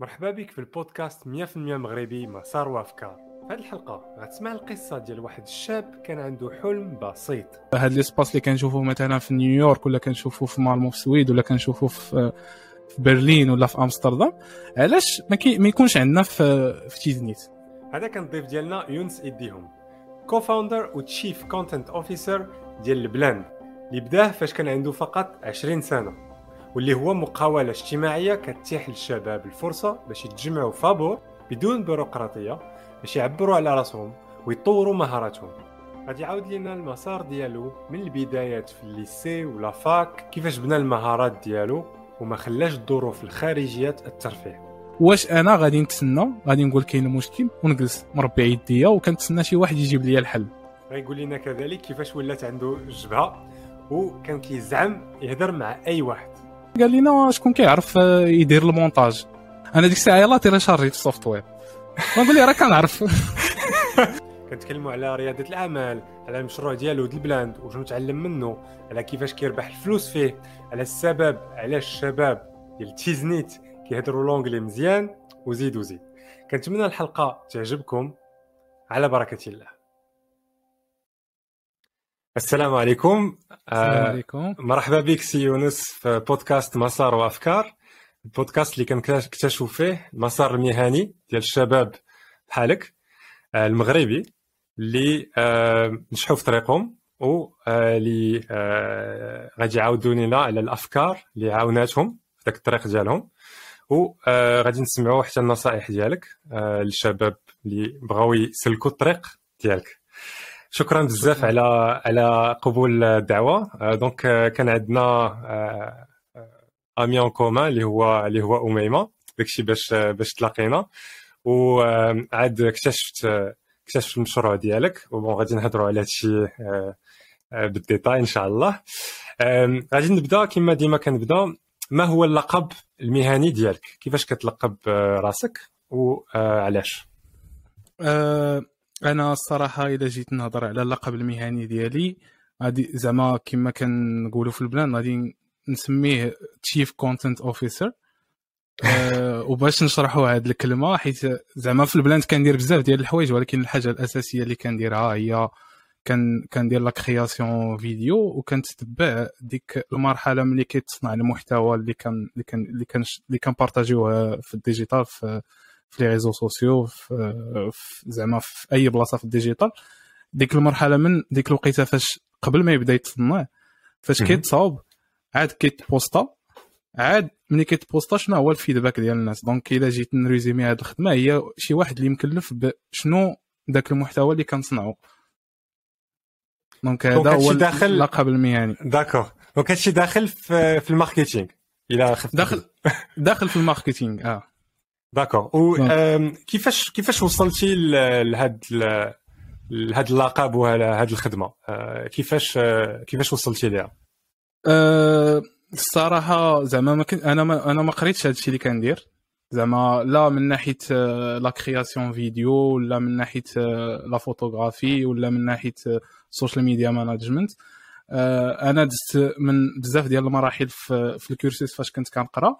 مرحبا بك في البودكاست 100% مغربي مسار وافكار. في هذه الحلقة غتسمع القصة ديال واحد الشاب كان عنده حلم بسيط. هاد l'espace اللي كنشوفوه مثلا في نيويورك ولا كنشوفوه في مالمو في السويد ولا كنشوفوه في في برلين ولا في أمستردام علاش ما, كي ما يكونش عندنا في في تيزنيت؟ هذا كان الضيف ديالنا يونس ايديهوم co-founder و chief content officer ديال L'blend اللي بداه فاش كان عنده فقط 20 سنة. واللي هو مقاولة اجتماعية كتيح للشباب الفرصة باش يتجمعوا fabor بدون بيروقراطية باش يعبروا على راسهم ويطوروا مهاراتهم. غادي يعاود لنا المسار ديالو من البدايات في ال lycée ولا fac كيفاش بنى المهارات ديالو وما خلاش الظروف الخارجية تأثر فيه واش أنا غادي نتسنى؟ غادي نقول كاين مشكل ونجلس مربع يديا وكنتسنى شي واحد يجيب لي الحل. غيقول لنا كذلك كيفاش ولات عنده الجبهة وكان كيزعم يهضر مع أي واحد. قال لنا شكون كيعرف يدير المونتاج أنا ديك الساعة يلاه téléchargيت ال software نقول لي راه كنعرف كنتكلموا على رياده الأعمال على المشروع ديالو ديال L'blend وشنو تعلم منه على كيفاش كيربح الفلوس فيه على السبب علاش الشباب ديال تيزنيت كيهضروا l'anglais مزيان وزيد وزيد. كنتمنى الحلقة تعجبكم. على بركة الله. السلام عليكم. السلام آه، عليكم. مرحبا بك سي يونس في بودكاست مسار وأفكار. البودكاست اللي كنكتشفوا فيه المسار المهني ديال الشباب بحالك آه، المغربي اللي آه، نجحوا في طريقهم واللي غادي يعاودوا لنا على الأفكار اللي عاوناتهم في ذاك الطريق ديالهم. وغادي نسمعوا حتى النصائح ديالك للشباب اللي بغاو يسلكوا الطريق ديالك. شكرا بزاف. على على قبول الدعوة. آه، donc آه، كان عندنا آه، آه، ami en commun اللي هو اللي هو أميمة داكشي باش آه، باش تلاقينا. وعاد اكتشفت آه، اكتشفت المشروع ديالك. و bon غادي نهضروا على هادشي آه، آه، بال détail إن شاء الله. غادي نبدأ كما ديما كنبدأ. ما هو اللقب المهني ديالك؟ كيفاش كتلقب آه، راسك؟ وعلاش آه، أنا الصراحة إذا جيت نهضر على اللقب المهني ديالي غادي زعما كما كنقولوا في L'blend غادي نسميه chief content officer وباش نشرحوا هذه الكلمة حيت زعما في L'blend كندير بزاف ديال الحوايج ولكن الحاجة الأساسية اللي كنديرها هي كان كندير la création vidéo وكنتتبع ديك المرحلة ملي كيتصنع المحتوى اللي كان اللي كان اللي كان اللي كن partageيوه في ال digital في في les réseaux sociaux في في- زعما في أي بلاصة في ال digital. ديك المرحلة من ديك الوقيتة فاش قبل ما يبدأ يتصنع فاش. كيتصاوب عاد كيت posta عاد ملي كيت posta شنو هو ال feedback ديال الناس؟ donc إلا جيت ن résumer هذه الخدمة هي شي واحد اللي مكلف بشنو داك المحتوى اللي كنصنعو. donc هذا هو داخل- اللقب المهني. d'accord. donc هادشي داخل في, في ال marketing. إلا شفت. داخل داخل في ال marketing آه. d'accord وكيفاش كيفاش وصلتي ل- لهاد لهاد اللقب وهاد الخدمه كيفاش كيفاش وصلتي ليها أه الصراحه زعما ما كنت أنا ما أنا ما قريتش هذا الشيء اللي كندير زعما لا من ناحيه la création vidéo ولا من ناحيه la photographie ولا من ناحيه ال social media management أنا دزت من بزاف ديال المراحل في, في ال cursus فاش كنت كنقرا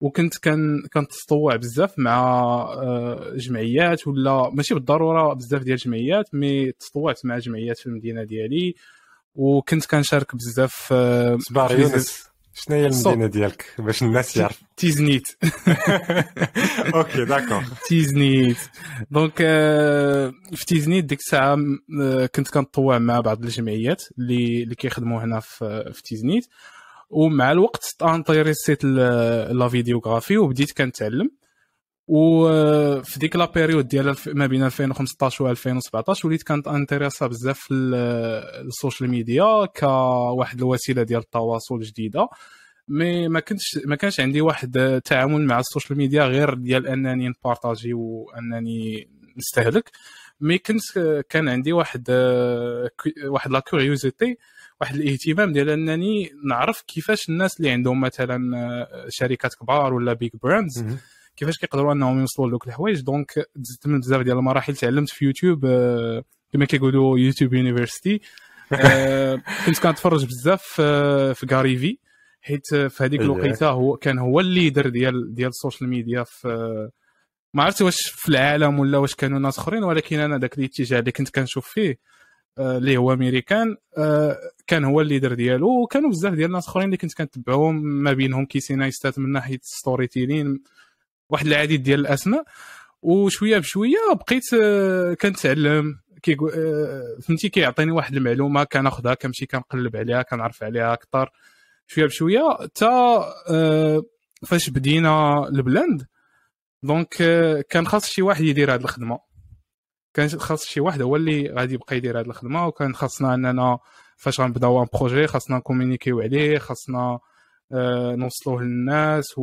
وكنت كان كنتطوع بزاف مع آه، جمعيات ولا ماشي بالضرورة بزاف ديال الجمعيات mais تطوعت مع جمعيات في المدينة ديالي. وكنت كنشارك بزاف آه، في يونس. شنو هي. المدينة ديالك؟ باش الناس يعرفوا. تيزنيت OK d'accord. تيزنيت donc آه، في تيزنيت ديك الساعة كنت كنتطوع مع بعض الجمعيات اللي اللي كيخدموا هنا في تيزنيت ومع الوقت intéressيت la vidéographie وبديت كنتعلم. وفي ديك la période ديال ما بين 2015 و 2017 وليت كانت intéressa بزاف ال social media كواحد الوسيلة ديال التواصل جديدة. mais ما كنتش ما كانش عندي واحد تعامل مع ال social media غير ديال أنني ن partager وأنني نستهلك. mais كنت كان عندي واحد واحد la curiosité واحد الاهتمام ديال انني نعرف كيفاش الناس اللي عندهم مثلا شركات كبار ولا big brands. كيفاش كيقدروا انهم يوصلوا لدوك الحوايج donc دزت من بزاف ديال المراحل تعلمت في يوتيوب آه، كما كيقولوا YouTube University آه، كنت كنتفرج بزاف آه، في Gary Vee حيت في هذيك أيه. الوقيتة هو كان هو ال leader ديال ديال ال social media في ما عرفت واش في العالم ولا واش كانوا ناس أخرين ولكن أنا ذاك الاتجاه اللي كنت كنشوف فيه آه، اللي هو أمريكان آه، كان هو ال leader ديالو وكانوا بزاف ديال الناس أخرين اللي كنت كنتبعهم ما بينهم Casey Neistat من ناحية storytelling واحد العديد ديال الأسماء. وشوية بشوية بقيت آه، كنتعلم كي فهمتي كيعطيني واحد المعلومة كناخذها كنمشي كنقلب عليها كنعرف عليها أكثر شوية بشوية حتى فاش بدينا L'blend donc كان خاص شي واحد يدير هذه الخدمة. كان خاص شي واحد هو اللي غادي يبقى يدير هذه الخدمة وكان خاصنا أننا فاش غنبداو un projet خاصنا نكومونيكيو عليه خاصنا آه نوصلوه للناس و...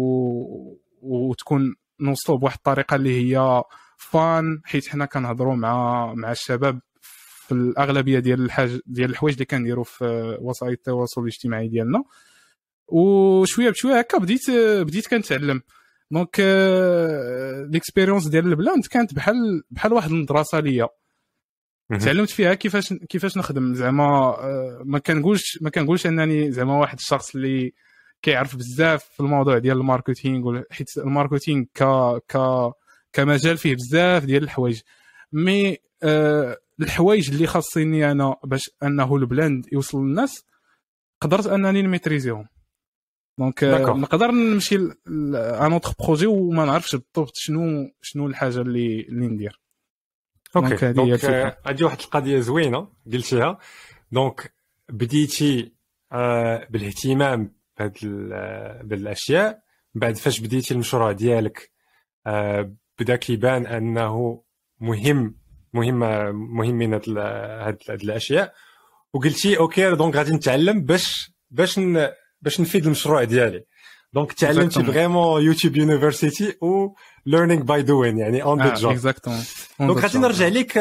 وتكون نوصلوه بواحد الطريقة اللي هي fun حيت حنا كنهضروا مع مع الشباب في الأغلبية ديال الحاج ديال الحوايج اللي كنديروا في وسائل التواصل الاجتماعي ديالنا. وشوية بشوية هكا بديت بديت كنتعلم. donc l'expérience ديال L'blend كانت بحال بحال واحد المدرسة ليا. تعلمت فيها كيفاش كيفاش نخدم. زعما آه، ما كنقولش ما كنقولش أنني زعما واحد الشخص اللي كيعرف بزاف في الموضوع ديال ال marketing حيت ال marketing ك ك كمجال فيه بزاف ديال الحوايج. mais أه الحوايج اللي خاصيني أنا باش أنه L'blend يوصل للناس قدرت أنني نميتريزيهم. donc نقدر نمشي un autre projet وما نعرفش بالضبط شنو شنو الحاجة اللي اللي ندير okay donc هذه واحد القضية زوينه قلتيها donc بديتي آه بالاهتمام بهاد بالاشياء بعد فاش بديتي المشروع ديالك آه بدا كيبان انه مهم مهم مهم من هاد, هاد الاشياء وقلتي okay donc غادي نتعلم باش باش باش نفيد المشروع ديالي. donc تعلمتي vraiment YouTube University و learning by doing يعني on the job exactement donc غادي نرجع لك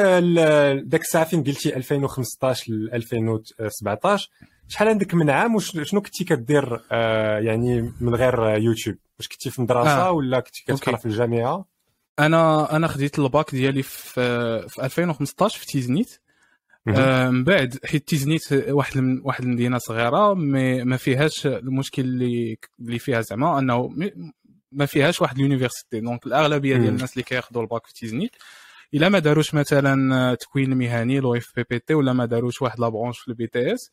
داك الساعة فين قلتي 2015 ل 2017 شحال عندك من عام وشنو كنتي كدير آه يعني من غير يوتيوب واش كنتي في مدرسة آه. ولا كنتي كتقرا في الجامعة؟ أنا أنا خديت الباك ديالي في في 2015 في تيزنيت. آه من بعد حيت تيزنيت واحد من واحد المدينة صغيرة mais ما فيهاش المشكل اللي اللي فيها زعما أنه ما فيهاش واحد ال université. donc الأغلبية ديال الناس اللي كياخذوا الباك في تيزنيت إلا ما داروش مثلا تكوين مهني لو اف بي بي تي ولا ما داروش واحد la branche في ال BTS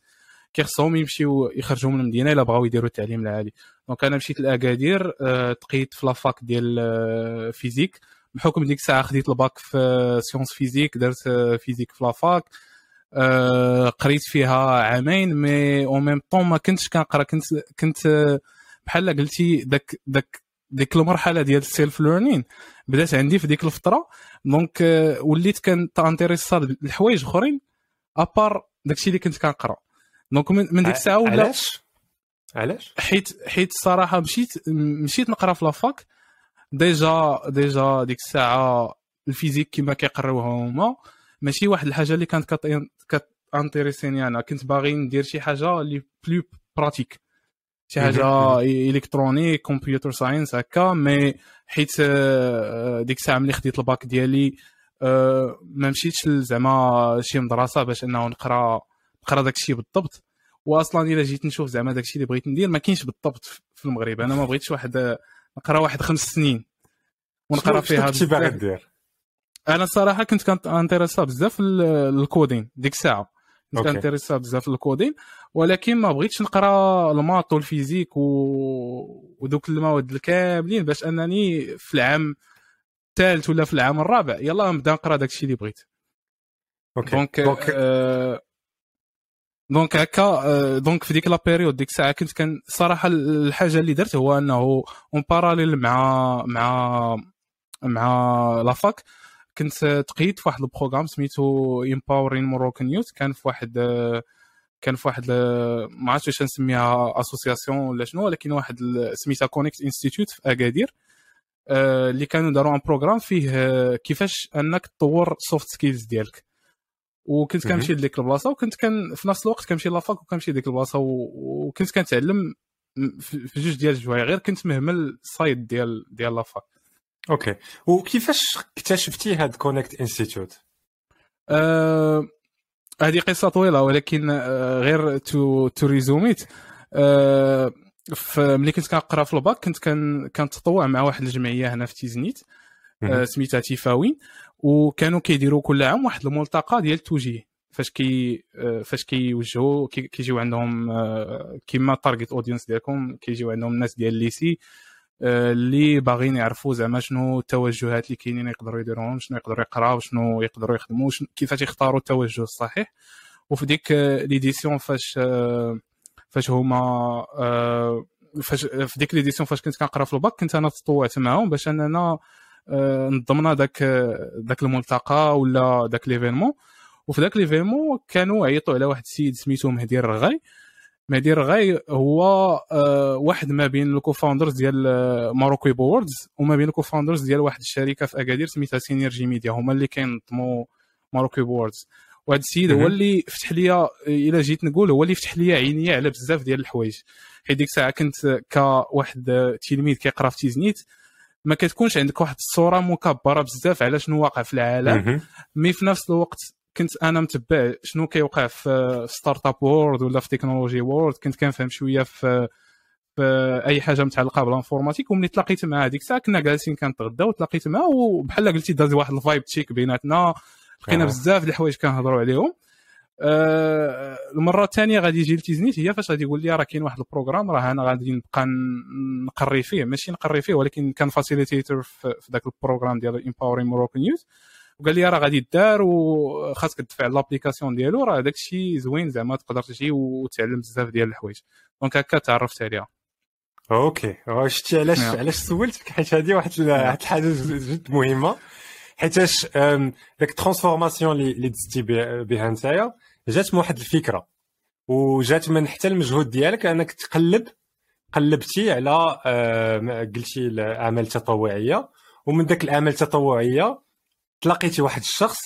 كيخصهم يمشيو يخرجوا من المدينة إلا بغاو يديروا التعليم العالي. donc أنا مشيت لأكادير أه تقيدت في la fac ديال أه physique بحكم ديك الساعة خديت الباك في sciences physiques درت physique في la fac أه قريت فيها عامين مي أو ميم طون ما كنتش كنقرأ كنت كنت بحال قلتي داك داك ديك المرحلة ديال ال self-learning بدات عندي في ديك الفترة. donc وليت كنت intéressé الحوايج اخرين à part داكشي اللي كنت كنقرأ. donc من ديك الساعة ولا؟ علاش؟ علاش؟ حيت حيت الصراحه مشيت مشيت نقرأ في la fac déjà déjà ديك الساعة ال physique كما كيقراوها هما. ماشي واحد الحاجة اللي كانت كانتيريسيني أنا كنت باغي ندير شي حاجة اللي plus pratique. شي حاجة électronique computer science هكا. mais حيت آه، ديك الساعة ملي خديت الباك ديالي آه، ما مشيتش زعما شي مدرسة باش انه نقرا نقرا داك الشيء بالضبط. واصلا إلا جيت نشوف زعما داك الشيء اللي بغيت ندير ما كاينش بالضبط في المغرب. أنا ما بغيتش واحد نقرا واحد خمس سنين. ونقرا فيها كنتي باغي دير؟ أنا الصراحة كنت كنت intéressé بزاف ال coding ديك الساعة. كنت intéressé بزاف ال coding ولكن ما بغيتش نقرا ال maths وال physique و... ودوك المواد الكاملين باش أنني في العام الثالث ولا في العام الرابع يلا نبدا نقرا داكشي اللي بغيت. okay. donc آه donc هكا آه donc في ديك la période ديك الساعة كنت كان صراحة الحاجة اللي درت هو أنه en parallèle مع مع مع la fac كنت تقيدت في واحد ال programme سميتو Empowering Moroccan Youth كان في واحد كان في واحد ما عرفتش واش نسميها association ولا شنو ولكن واحد سميتها Connect Institute في أكادير. آه، اللي كانوا داروا un programme فيه آه، كيفاش أنك تطور soft skills ديالك. وكنت كنمشي لديك البلاصة وكنت كان في نفس الوقت كنمشي la fac وكنمشي لديك البلاصة وكنت كنتعلم في جوج ديال الجوايه غير كنت مهمل ال side ديال ديال la fac. okay. وكيفاش اكتشفتي هاد Connect Institute أه هذه قصة طويلة ولكن أه غير to to resume it أه ملي كنت كنقرأ في الباك كنت كنتطوع مع واحد الجمعية هنا في تيزنيت آه، سميتها تيفاوين وكانوا كيديروا كل عام واحد الملتقى ديال التوجيه فاش كي آه، فاش كيوجهوا كيجيو عندهم آه، كيما target audience ديالكم كيجيو عندهم الناس ديال ال lycée اللي باغيين يعرفوا زعما شنو التوجهات اللي كاينين يقدروا يديروهم شنو يقدروا يقراو شنو يقدروا يخدموا كيفاش يختاروا التوجه الصحيح. وفي ديك l'édition فاش فاش هما فاش في ديك l'édition فاش كنت كنقرا في الباك كنت أنا تطوعت معاهم باش أننا آه، نظمنا داك داك الملتقى ولا داك l'événement وفي داك l'événement كانوا عيطوا على واحد السيد سميتو مهدي الرغاي. مهدي الرغاي هو آه، واحد ما بين ال co-founders ديال Maroc Billboards وما بين ال co-founders ديال واحد الشركة في أكادير سميتها Synergie Media هما اللي كينظموا Maroc Billboards وهذا السيد هو اللي فتح لي إلا جيت نقول هو اللي فتح لي عيني على بزاف ديال الحوايج. حيت ديك الساعة كنت كواحد تلميذ كيقرا في تيزنيت ما كتكونش عندك واحد الصورة مكبرة بزاف على شنو واقع في العالم mais في نفس الوقت كنت أنا متبع شنو كيوقع في startup world ولا في technology world كنت كنفهم شوية في في أي حاجة متعلقة ب l'informatique وملي تلاقيت مع هذيك الساعة كنا جالسين كنتغداو وتلاقيت معاه وبحال قلتي داز واحد ال vibe check بيناتنا لقينا بزاف ديال الحوايج كنهضروا عليهم. أه المرة الثانية غادي يجي لتيزنيت هي فاش غادي يقول لي راه كاين واحد ال programme راه أنا غادي نبقى نقري فيه. ماشي نقري فيه ولكن كان facilitateur في ذاك ال programme ديال Empowering Morocco Youth وقال لي راه غادي دار وخاصك تدفع l'application ديالو راه داك الشيء زوين زعما تقدر تجي وتعلم بزاف ديال الحوايج. donc هكا تعرفت عليها. OK. شفتي علاش علاش سولتك؟ حيت هذه واحد الحاجة جد مهمة. حيتاش داك ال transformation اللي دزتي بها نتايا جات من واحد الفكرة. وجات من حتى المجهود ديالك أنك تقلب قلبتي على قلتي الأعمال التطوعية. ومن ذاك الأعمال التطوعية تلاقيتي واحد الشخص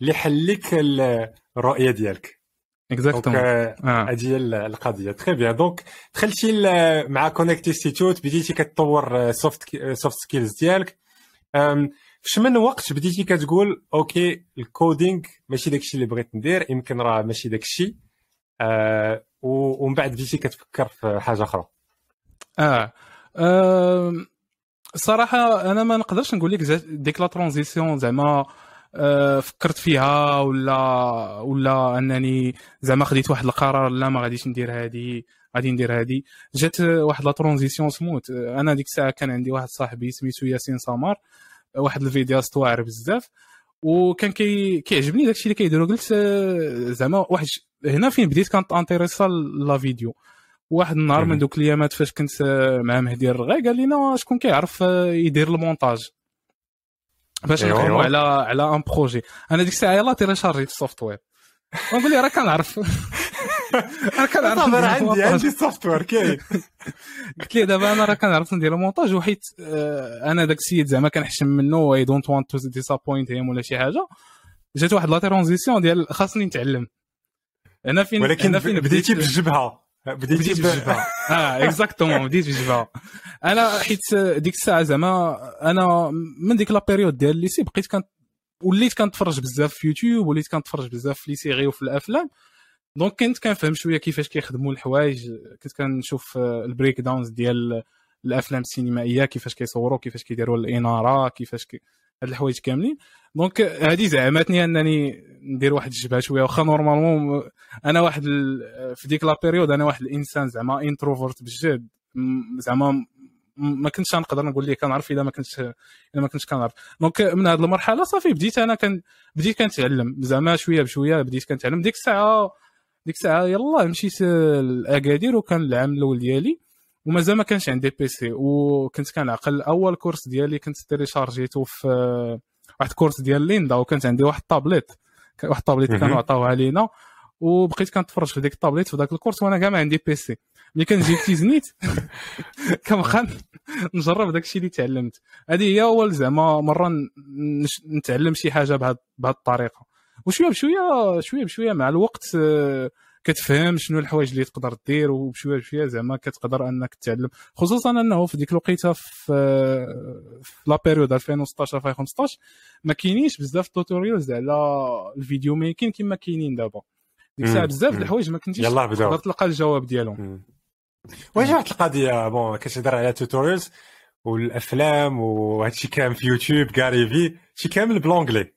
اللي حل لك الرؤية ديالك. exactement هذه هي القضية très bien donc دخلتي مع Connect Institute بديتي كتطور soft soft skills ديالك. فاش من وقت بديتي كتقول OK ال coding ماشي داكشي اللي بغيت ندير يمكن راه ماشي داكشي. آه ومن بعد بديتي كتفكر في حاجة أخرى. آه, آه صراحة أنا ما نقدرش نقول لك ديك la transition زعما آه فكرت فيها ولا ولا أنني زعما خديت واحد القرار لا ما غاديش ندير هادي غادي ندير هادي. جات واحد la transition smooth. أنا ديك الساعة كان عندي واحد صاحبي سميتو ياسين سمر واحد الفيديوهات واعر بزاف وكان كي كيعجبني داكشي اللي كيديروا قلت آه، زعما واحد هنا فين بديت كانتانتريسا la vidéo. واحد النهار من دوك الايامات فاش كنت آه، مع مهدي الرغاي قال لنا شكون كيعرف آه، يدير المونتاج. باش أيوة. نخدموا على على un projet أنا ديك الساعة يلاه تيليشارجيت ال software ونقول لي راه كنعرف. أنا كنعرف أنا عندي عندي software كاين. قلت لي دابا أنا راه كنعرف ندير المونتاج. وحيت آه، أنا داك السيد زعما كنحشم منه I don't want to disappoint him ولا شي حاجة. جات واحد la transition ديال خاصني نتعلم. أنا فين ولكن أنا فين بديتي بالجبهة. بديتي بالجبهه آه exactement بديت بالجبهه أنا حيت ديك الساعة زعما أنا من ديك la période ديال ال lycée بقيت كنت وليت كنتفرج بزاف في يوتيوب وليت كنتفرج بزاف في les وفي الأفلام. donc كنت كنفهم شوية كيفاش كيخدموا الحوايج. كنت كنشوف ال breakdowns ديال الأفلام السينمائية كيفاش كيصوروا كيفاش كيديروا الإنارة كيفاش كي... هاد الحوايج كاملين. donc هذه زعمتني انني ندير واحد الجبهة شوية. واخا normalement أنا واحد ال... في ديك la période أنا واحد الانسان زعما introverte بجد زعما ما كنتش نقدر نقول لك كنعرف إلا ما كنتش إلا ما كنتش كنعرف. donc من هذه المرحلة صافي بديت أنا كان بديت كنتعلم. زعما شوية بشوية بديت كنتعلم. ديك الساعة ديك الساعة يلا مشيت لاكادير وكان العام الأول ديالي. ومازال ما كانش عندي PC وكنت كنعقل أول course ديالي كنت تيليشارجيتو في واحد ال course ديال Lynda وكانت عندي واحد الطابليت. واحد الطابليت كانوا عطاوها لينا. وبقيت كنتفرج في ديك الطابليت في ذاك ال course وأنا كاع ما عندي PC ملي كنجي تيزنيت كنبقى نجرب داك الشيء اللي تعلمت. هذه هي أول زعما مرة نتعلم شي حاجة بهذه الطريقة. وشوية بشويه شوية بشوية مع الوقت آه، كتفهم شنو الحوايج اللي تقدر دير وبشوية بشوية زعما كتقدر أنك تتعلم خصوصا أنه في ديك الوقيتة في في la période 2016 2015 ما كاينينش بزاف tutorials على ال video making كما كاينين دابا. ديك الساعة بزاف الحوايج ما كنتيش تقدر تلقى الجواب ديالهم. واش واحد القضية bon كتهضر على tutorials والأفلام وهادشي كامل في يوتيوب كاين هادشي كامل ب l'anglais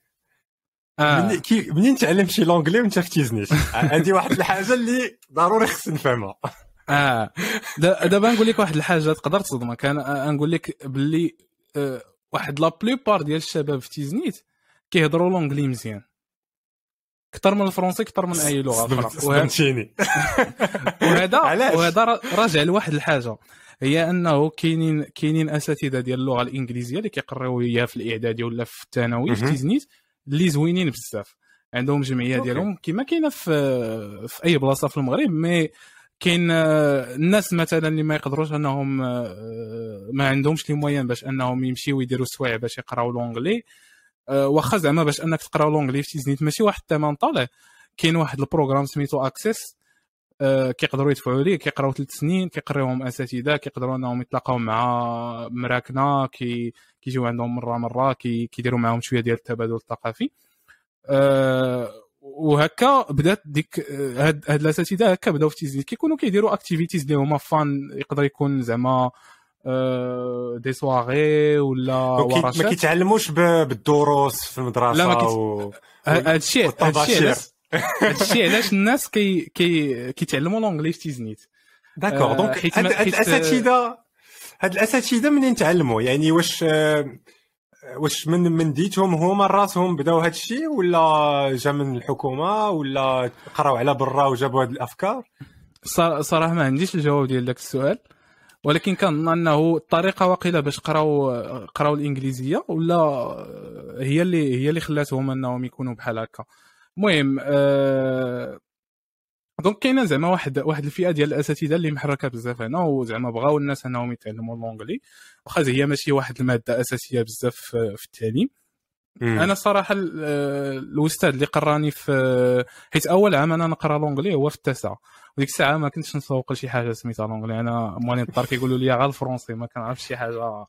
آه. منين كي منين تعلمت شي l'anglais وانت في تيزنيت؟ هذه واحد الحاجة اللي ضروري خصني نفهمها. آه. دابا نقول لك واحد الحاجة تقدر تصدمك أنا نقول لك باللي آه، واحد la plupart ديال الشباب في تيزنيت كيهضروا l'anglais مزيان. أكثر من ال français أكثر من أي لغة أخرى. صدمتيني. وهذا وهذا راجع لواحد الحاجة. هي أنه كاينين كاينين أساتذة ديال اللغة الإنجليزية اللي كيقراو إياها في الإعدادي ولا في الثانوي في تيزنيت. اللي زوينين بزاف. عندهم جمعية ديالهم كما كاينة في في أي بلاصة في المغرب mais كاين آه، الناس مثلا اللي ما يقدروش أنهم آه، ما عندهمش les moyens باش أنهم يمشيو يديروا سوايع باش يقراو l'anglais. آه، واخا زعما باش أنك تقراو l'anglais في تيزنيت ماشي واحد الثمن طالع. كاين واحد ال programme سميتو Access كيقدروا يدفعوا ليه؟ كيقراو ثلاث سنين كيقريوهم أساتذة كيقدروا أنهم يتلاقاو مع مراكنا كي كيجيو عندهم مرة مرة كي كيديروا معاهم شوية ديال التبادل الثقافي. وهكا بدات ديك هاد, هاد الأساتذة هكا بداو في تيزنيت كيكونوا كيديروا activities اللي هما فان يقدر يكون زعما des soirées ولا ورشات ما كيتعلموش بالدروس في المدرسة لا ما كيت... و... هادشي هادشي هادشي علاش الناس كي كي كيتعلموا l'anglais في تيزنيت. d'accord. donc هاد الأساتذة هاد الأساتذة منين تعلموا؟ يعني واش واش من من ديتهم هما راسهم بداو هاد الشيء ولا جا من الحكومة ولا قراو على برا وجابوا هاد الأفكار؟ صراحة ما عنديش الجواب ديال داك السؤال. ولكن كنظن أنه الطريقة واقيلا باش قراو قراو الإنجليزية ولا هي اللي هي اللي خلاتهم أنهم يكونوا بحال هكا. المهم أه donc كاينة زعما واحد واحد الفئة ديال الأساتذة اللي محركة بزاف هنا وزعما بغاو الناس انهم يتعلموا l'anglais واخا هي ماشي واحد المادة أساسية بزاف في التعليم أنا صراحة الأستاذ اللي قراني في حيت أول عام أنا نقرأ l'anglais هو في التاسعة. وديك الساعة ما كنتش نسوق لشي حاجة سميتها l'anglais أنا موالين الدار كيقولوا لي غير ال français ما كنعرفش شي حاجة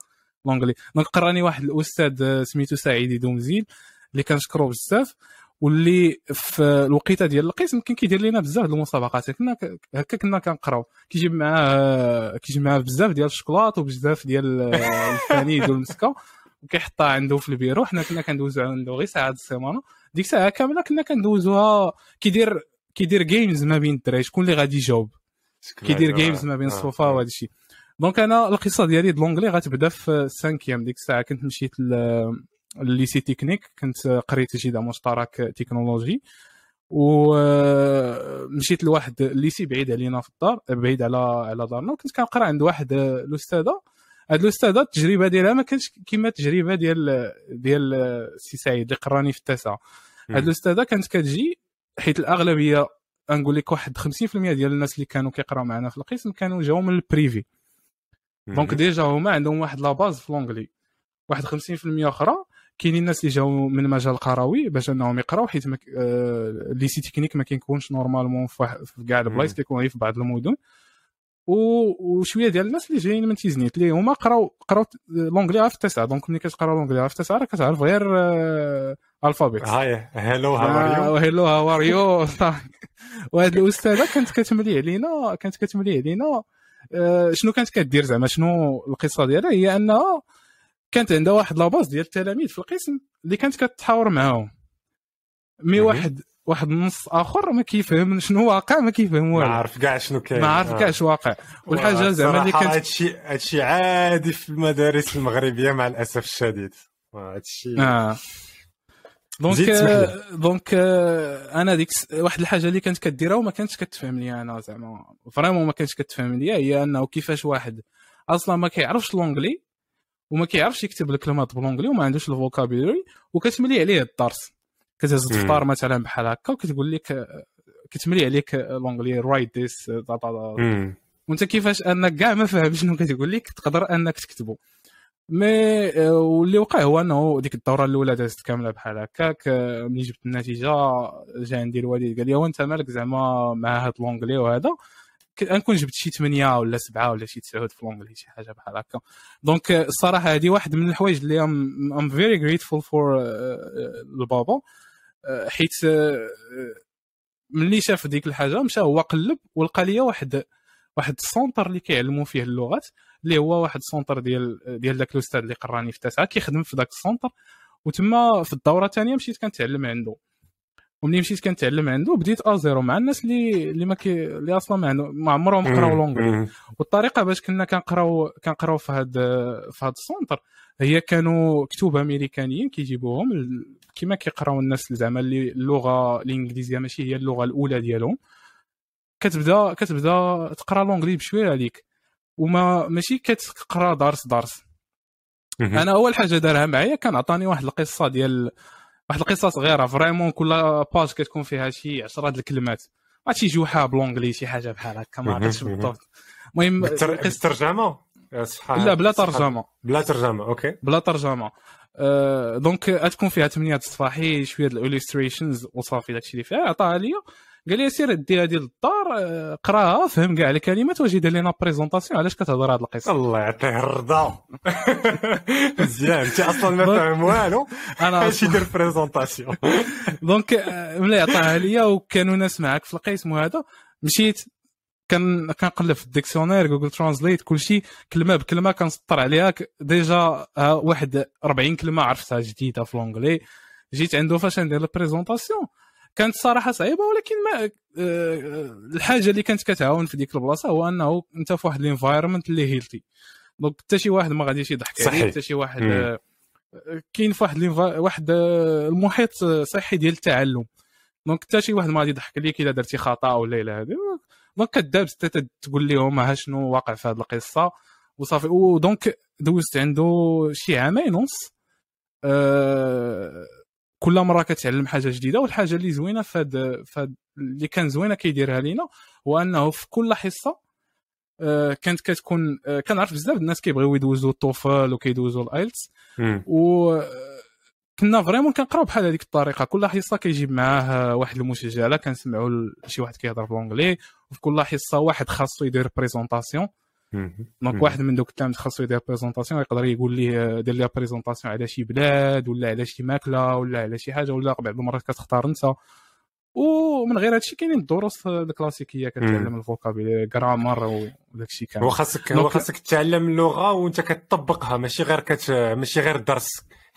l'anglais donc قراني واحد الأستاذ سميتو سعيد دومزيل اللي كنشكرو بزاف. واللي في الوقيته ديال القسم كان كيدير لنا بزاف د المسابقات. كنا هكا كنا كنقراو. كيجيب معاه كيجيب معاه بزاف ديال الشكلاط وبزاف ديال الفانيد والمسكة. وكيحطها عنده في البيرو. حنا كنا كندوزو عنده غير ساعة السيمانة. ديك الساعة كاملة كنا كندوزوها. كيدير كيدير games ما بين الدراري. شكون اللي غادي يجاوب؟ كيدير games ما بين الصفوفا وهذا الشيء donc أنا القصة ديالي د l'anglais غتبدا في ال tronc commun. ديك الساعة كنت مشيت ال lycée technique كنت قريت جذع مشترك تكنولوجي. ومشيت لواحد ال lycée بعيد علينا في الدار بعيد على على دارنا وكنت كنقرا عند واحد الأستاذة. هاد الأستاذة التجربة ديالها ما كانتش كيما التجربة ديال ديال سي سعيد اللي قراني في التاسعة. هاد الأستاذة كانت كتجي حيت الأغلبية نقول لك واحد 50% ديال الناس اللي كانوا كيقراو معنا في القسم كانوا جاو من ال privé donc déjà هما عندهم واحد la base في l'anglais واحد 50% أخرى. كاينين الناس اللي جاو من مجال قروي باش انهم يقراو حيت مك... آه... lycée technique ما كيكونش normalement في, كاع البلايص كيكون غير في بعض المدن. و... وشوية ديال الناس اللي جايين من تيزنيت اللي هما قراو قراو l'anglais في التاسعه donc ملي كتقرا l'anglais في التاسعه راه كتعرف غير آه... alphabet hi hello how are you hello how are you وهاد الأستاذة كانت كتملي علينا كانت كتملي علينا آه شنو كانت كدير زعما؟ شنو القصة ديالها؟ هي أنها كانت عندها واحد la base ديال التلاميذ في القسم اللي كانت كتحاور معاهم. mais واحد واحد النص آخر ما كيفهم شنو واقع ما كيفهم والو. ما عارف كاع شنو كاين. ما عارف كاع اش واقع. والحاجة زعما اللي كانت هادشي هادشي عادي في المدارس المغربية مع الأسف الشديد. هادشي آه. donc donc أنا ديك واحد الحاجة اللي كانت كديرها وما كانتش كتفهم لي أنا زعما. vraiment ما كانتش كتفهم لي هي أنه كيفاش واحد أصلا ما كيعرفش l'anglais وما كيعرفش يكتب الكلمات ب l'anglais وما عندوش ال vocabulary وكتملي عليه الدرس كتهز الفطار مثلا بحال هكا وكتقول لك كتملي عليك l'anglais write this وانت كيفاش؟ أنك كاع ما فاهم شنو كتقول لك تقدر أنك تكتبه mais واللي وقع هو أنه ديك الدورة الأولى دازت كاملة بحال هكاك ملي جبت النتيجة جا عندي الوالد قال لي وانت مالك زعما مع هاد l'anglais وهذا؟ نكون جبت شي 8 ولا 7 ولا شي 9 في l'anglais شي حاجة بحال هكا. donc الصراحه هذه واحد من الحوايج اللي I'm very grateful for البابا حيت uh, ملي شاف ديك الحاجة مشى هو قلب ولقى لي واحد واحد ال centre اللي كيعلموا فيه اللغات اللي هو واحد ال centre ديال ديال داك الأستاذ اللي قراني في تاسعة كيخدم في ذاك ال centre وتما في الدورة الثانية مشيت كنتعلم عنده. وملي مشيت كنتعلم عنده بديت à zéro مع الناس اللي اللي ما كي اللي أصلا ما, ما عمرهم قراو l'anglais والطريقة باش كنا كنقراو كنقراو في هذا في هذا ال centre هي كانوا كتب أمريكانيين كيجيبوهم كما كيقراو الناس زعما اللي اللغة الإنجليزية ماشي هي اللغة الأولى ديالهم. كتبدا كتبدا تقرا l'anglais بشوية عليك. وما ماشي كتقرا درس درس. أنا أول حاجة دارها معايا كان عطاني واحد القصة ديال واحد القصة صغيره vraiment كل page كتكون فيها شي 10 الكلمات. شي جحا ب l'anglais شي حاجة بحال هكا ما عرفتش بالضبط. المهم لا بلا ترجمة. بلا ترجمة okay. بلا ترجمة. أه donc غتكون فيها 8 الصفاحي شوية ال illustrations وصافي داكشي اللي فيها. عطاها ليا. قال لي سير ديها ديال الدار آه، قراها فهم كاع الكلمات واجي دير لنا présentation علاش كتهضر هذه القصة؟ الله يعطيه الرضا. مزيان. أنت أصلا ما فاهم والو. أنا اش يدير présentation donc آه، ملي عطاها ليا وكانوا ناس معاك في القسم وهذا مشيت كان كنقلب في ال dictionnaire Google Translate كلشي كلمة بكلمة كنسطر عليها. déjà واحد 40 كلمة عرفتها جديدة في l'anglais. جيت عنده فاش ندير ال présentation كانت الصراحه صعيبة ولكن ما آه، الحاجة اللي كانت كتعاون في ديك البلاصة هو أنه أنت في واحد ال environment اللي healthy donc حتى شي واحد ما غاديش يضحك عليك حتى شي واحد آه، كاين في واحد واحد آه، المحيط صحي ديال التعلم. donc حتى شي واحد ما غادي يضحك عليك إلا درتي خطأ ولا إلى هذه donc كدابز تقول لهم ها شنو واقع في هذه القصة؟ وصافي. و donc دوزت عنده شي عامين ونص. أه كل مرة كتعلم حاجة جديدة والحاجة اللي زوينة فهاد فهاد اللي كان زوينة كيديرها لينا هو أنه في كل حصة آه كانت كتكون آه كنعرف بزاف الناس كيبغيو يدوزوا ال TOEFL وكيدوزوا ال IELTS. و كنا vraiment كنقراو بحال هذيك الطريقة. كل حصة كيجيب معاه واحد المسجلة كنسمعوا شي واحد كيهضر ب l'anglais وفي كل حصة واحد خاصو يدير présentation donc واحد من دوك التلاميذ خاصو يدير présentation يقدر يقول ليه دير لي présentation على شي بلاد ولا على شي ماكلة ولا على شي حاجة ولا بعض المرات كتختار أنت. ومن غير هادشي كاينين الدروس الكلاسيكية كتعلم ال vocabulaire grammaire وداك الشيء كامل. هو خاصك هو خاصك تتعلم اللغة وانت كتطبقها ماشي غير كت ماشي غير درس.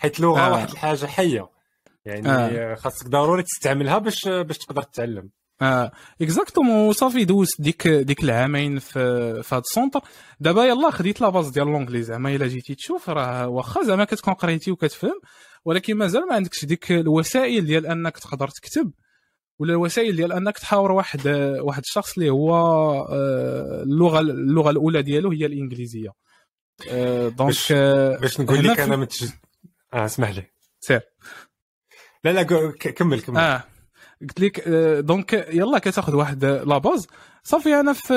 حيت اللغة آه. واحد الحاجة حية. يعني آه. خاصك ضروري تستعملها باش باش تقدر تتعلم. آه. exactement صافي دوزت ديك ديك العامين في في هذا ال centre دابا يلاه خديت la base ديال l'anglais زعما إلا جيتي تشوف راه واخا زعما كتكون قريتي وكتفهم. ولكن مازال ما عندكش ديك الوسائل ديال أنك تقدر تكتب. ولا الوسائل ديال أنك تحاور واحد واحد الشخص اللي هو آه، اللغة اللغة الأولى ديالو هي الإنجليزية. donc باش, باش نقول لك أنا. آه اسمح لي. سير. لا لا كمل كمل. آه. قلت لك آه، دونك يلا كتاخذ واحد la base صافي أنا في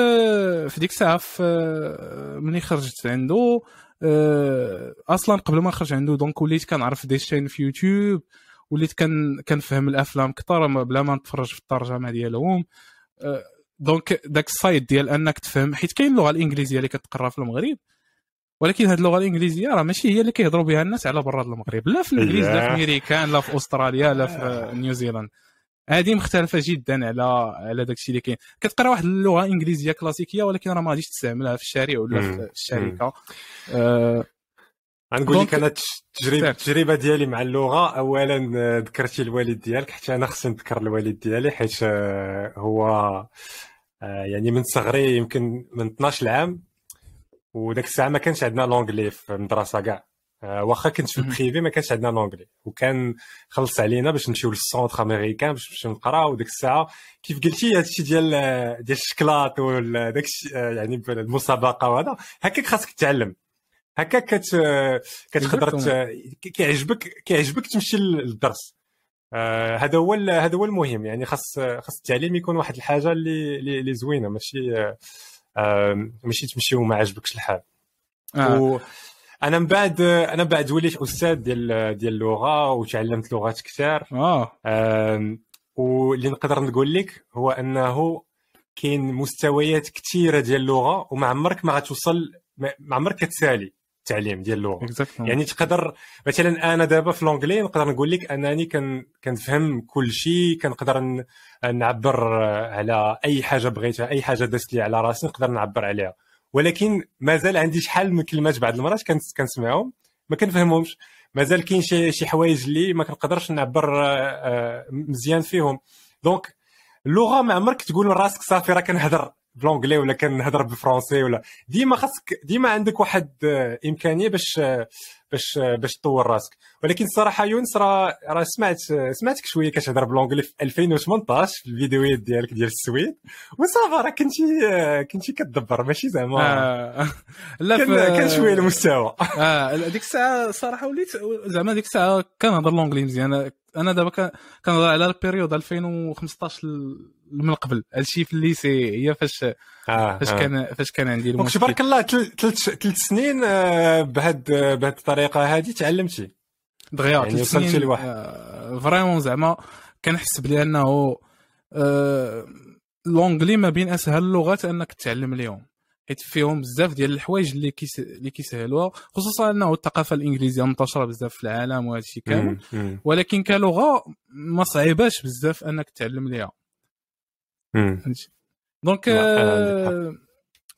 في ديك الساعة في آه، ملي خرجت عنده آه، أصلا قبل ما نخرج عنده donc وليت كنعرف des chaînes في يوتيوب. وليت كان كنفهم الأفلام كثر بلا ما نتفرج في الترجمة ديالهم. donc داك ال side ديال أنك تفهم حيت كاين اللغة الإنجليزية اللي كتقرا في المغرب. ولكن هذه اللغة الإنجليزية راه ماشي هي اللي كيهضروا بها الناس على برا المغرب. لا في الإنجليز لا في امريكان لا في أستراليا لا في نيوزيلاند هذه مختلفة جدا على على داك الشيء اللي كاين. كتقرا واحد اللغة إنجليزية كلاسيكية ولكن راه ما غاديش تستعملها في الشارع ولا في الشركة. غنقول لك أنا التجربه التجربه ديالي مع اللغة اولا آه، ذكرتي الوالد ديالك حتى أنا خصني نذكر الوالد ديالي حيت آه، هو آه، يعني من صغري يمكن من 12 عام وداك الساعة ما كانش عندنا l'anglais في المدرسة كاع. آه، واخا كنت في ال brevet ما كانش عندنا l'anglais وكان خلص علينا باش نمشيو للسونتر أمريكان باش نمشيو نقراو وديك الساعة كيف قلتي هادشي ديال ديال الشكلاط ولا داك آه، يعني المسابقه وهذا. هكاك خاصك تتعلم هكاك كت كتقدر كيعجبك كيعجبك تمشي للدرس. آه، هذا هو هذا هو المهم. يعني خاص خاص التعليم يكون واحد الحاجة اللي اللي زوينة. ماشي ماشي تمشي وما عجبكش الحال. آه. و أنا من بعد أنا من بعد وليت أستاذ ديال ديال اللغة وتعلمت لغات كثار. آه. واللي نقدر نقول لك هو أنه كاين مستويات كثيرة ديال اللغة وما عمرك ما غتوصل ما عمرك كتسالي. التعليم ديال اللغة. Exactement. يعني تقدر مثلا أنا دابا في لونجلي نقدر نقول لك أنني كن كنفهم كل شيء كنقدر نعبر على أي حاجة بغيتها أي حاجة دازت لي على راسي نقدر نعبر عليها. ولكن مازال عندي شحال من كلمات بعض المرات كنس- كنسمعهم ما كنفهمهمش. مازال كاين شي شي حوايج اللي ما كنقدرش نعبر آه، آه، مزيان فيهم. donc اللغة ما عمرك تقول لراسك صافي راه كنهضر. ب l'anglais ولا كنهضر بالفرنسي ولا. ديما خاصك ديما عندك واحد آه، إمكانية باش آه، باش آه، باش تطور راسك. ولكن الصراحة يونس راه راه سمعت سمعتك شوية كتهضر ب l'anglais في 2018 في الفيديوهات ديالك ديال السويد. و ça va راه كنتي كنتي كتدبر ماشي زعما. آه. لا كان كان شوية المستوى. آه ديك الساعة صراحة وليت زعما ديك الساعة كنهضر l'anglais مزيان. أنا دابا كنهضر على ال période 2015 ل- من قبل. هادشي في ال lycée هي فاش آه، فاش آه. كان فاش كان عندي المشكل. تبارك الله ثلاث ثلاث سنين آه، بهاد بهاد الطريقة هذه تعلمتي. دغيا يعني وصلتي سنين لواحد. آه، vraiment زعما كنحس بلي أنه آه، l'anglais ما بين أسهل اللغات أنك تتعلم اليوم. حيت فيهم بزاف ديال الحوايج اللي كيس... اللي كيسهلوها خصوصا أنه الثقافة الإنجليزية منتشرة بزاف في العالم وهذا الشيء كامل ولكن كلغة ما صعيباش بزاف أنك تعلم ليها donc آه،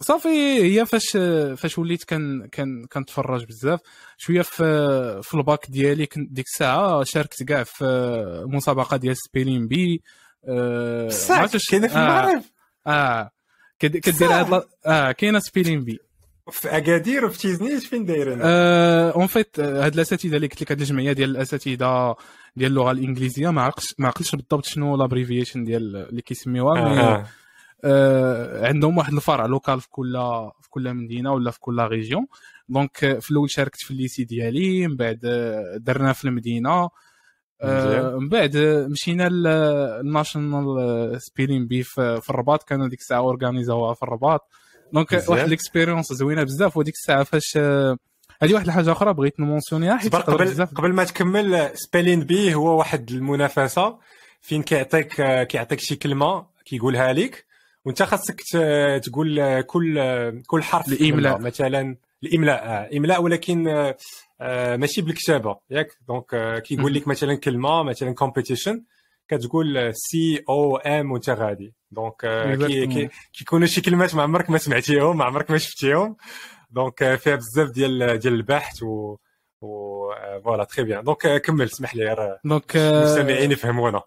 صافي هي فاش فاش وليت كان كان كنتفرج بزاف. شوية في في الباك ديالي كنت ديك الساعة شاركت كاع في مسابقة ديال spelling bee. آه، عرفتش- كاينة في آه، المغرب آه كد- كدير هاد آه كاينة spelling bee. في أكادير وفي تيزنيت فين دايرين en fait هاد الأساتذة اللي قلت لك هاد الجمعية ديال الأساتذة ديال اللغة الإنجليزية ما عقلش ما عقلش بالضبط شنو l'abréviation ديال اللي كيسميوها mais آه. آه، عندهم واحد الفرع local في كل في كل مدينة ولا في كل région donc آه، في الأول شاركت في ال lycée ديالي من بعد آه، درنا في المدينة آه،. من بعد آه، مشينا لل national spelling bee في في الرباط كانوا ديك الساعة organis اوها في الرباط donc. واحد ال expérience زوينة بزاف وديك الساعة فاش آه، هذه واحد الحاجة أخرى بغيت ن mentionner ها حيت قبل قبل ما تكمل spelling bee هو واحد المنافسة فين كيعطيك آه، كيعطيك شي كلمة كيقولها لك وانت خاصك تقول آه، كل كل حرف. الكلمة. مثلا الإملاء إملاء ولكن ماشي بالكتابة ياك donc كيقول لك مثلا كلمة مثلا competition كتقول C O M وانت غادي. donc كيكونوا شي كلمات ما عمرك ما سمعتيهم ما عمرك ما شفتيهم. donc آه، فيها بزاف ديال ديال البحث و و voilà très bien donc كمل اسمح لي راه donc آه، المستمعين يفهمونا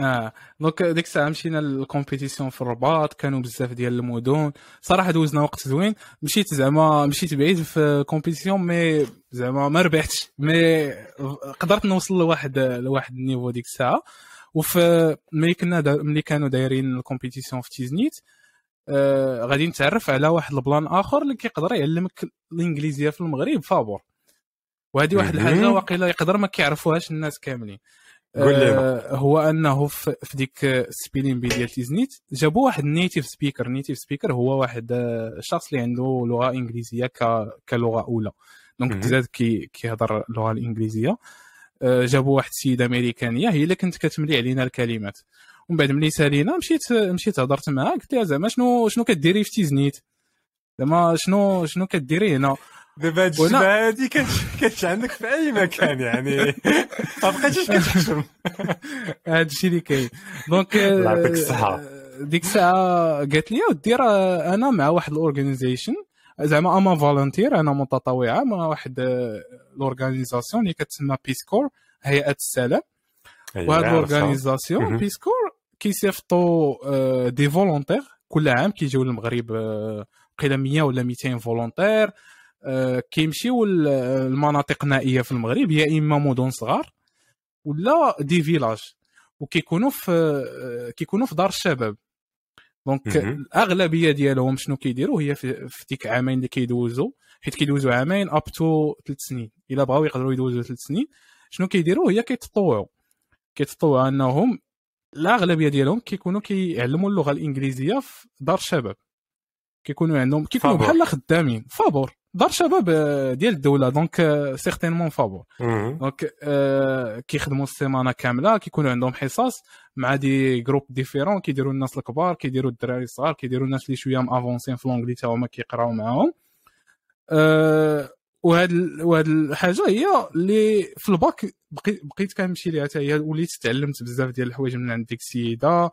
آه. donc ديك الساعة مشينا لل compétition في الرباط كانوا بزاف ديال المدن. صراحة دوزنا وقت زوين. مشيت زعما مشيت بعيد في compétition mais زعما ما ربحتش. mais قدرت نوصل لواحد لواحد ال niveau ديك الساعة. وفي ملي كنا دا ملي كانوا دايرين ال compétition في تيزنيت آه غادي نتعرف على واحد ال plan آخر اللي كيقدر يعلمك الإنجليزية في المغرب فابور. وهذه واحد. الحاجة واقيلا يقدر ما كيعرفوهاش الناس كاملين. آه، هو أنه في ديك ال spelling bee ديال تيزنيت جابوا واحد native speaker native speaker هو واحد آه، الشخص اللي عنده لغة إنجليزية كلغة أولى. Donc. تزاد كي كيهضر اللغة الإنجليزية. آه، جابوا واحد السيده أمريكانية هي اللي كانت كتملي علينا الكلمات. ومن بعد ملي سالينا مشيت مشيت هضرت معها قلت لها زعما شنو شنو كديري في تيزنيت زعما شنو شنو كديري هنا؟ دابا هاد وأنا- الجبهة هادي كانت عندك في أي مكان يعني. ما بقيتيش كتحشم هذا الشيء اللي كاين. donc الله يعطيك الصحة. آه، ديك الساعة قالت لي ودي راه أنا مع واحد ال organization زعما I'm a volunteer أنا متطوعة مع واحد ال organisation اللي كتسمى Peace Corps هيئة السلام وهاد ال organisation مهم. Peace Corps كيصيفطوا آه، des volontaires. كل عام كيجيو للمغرب آه، قيل 100 ولا 200 فولونتير. آه، كيمشيو للمناطق النائيه في المغرب. يا إما مدن صغار ولا des villages. وكيكونوا في آه، كيكونوا في دار الشباب. Donc. الأغلبية ديالهم شنو كيديروا؟ هي في, في ديك عامين اللي كيدوزوا. حيت كيدوزوا عامين up to ثلاث سنين. إلا بغاو يقدروا يدوزوا ثلاث سنين شنو كيديروا؟ هي كيتطوعوا. كيتطوعوا أنهم الأغلبية ديالهم كيكونوا كيعلموا اللغة الإنجليزية في دار الشباب كيكونوا عندهم كيكونوا. بحال خدامين. فابور. دار شباب آه، ديال الدولة. donc certainement فابور. donc آه كيخدموا السيمانة كاملة كيكونوا عندهم حصص مع des groupes différents كيديروا الناس الكبار كيديروا الدراري الصغار كيديروا الناس اللي شوية avancés في l'anglais تا هما كيقراو معاهم. آه وهاد وهاد الحاجة هي اللي في الباك بقيت كنمشي ليها حتى هي وليت تعلمت بزاف ديال الحوايج من عند ديك السيدة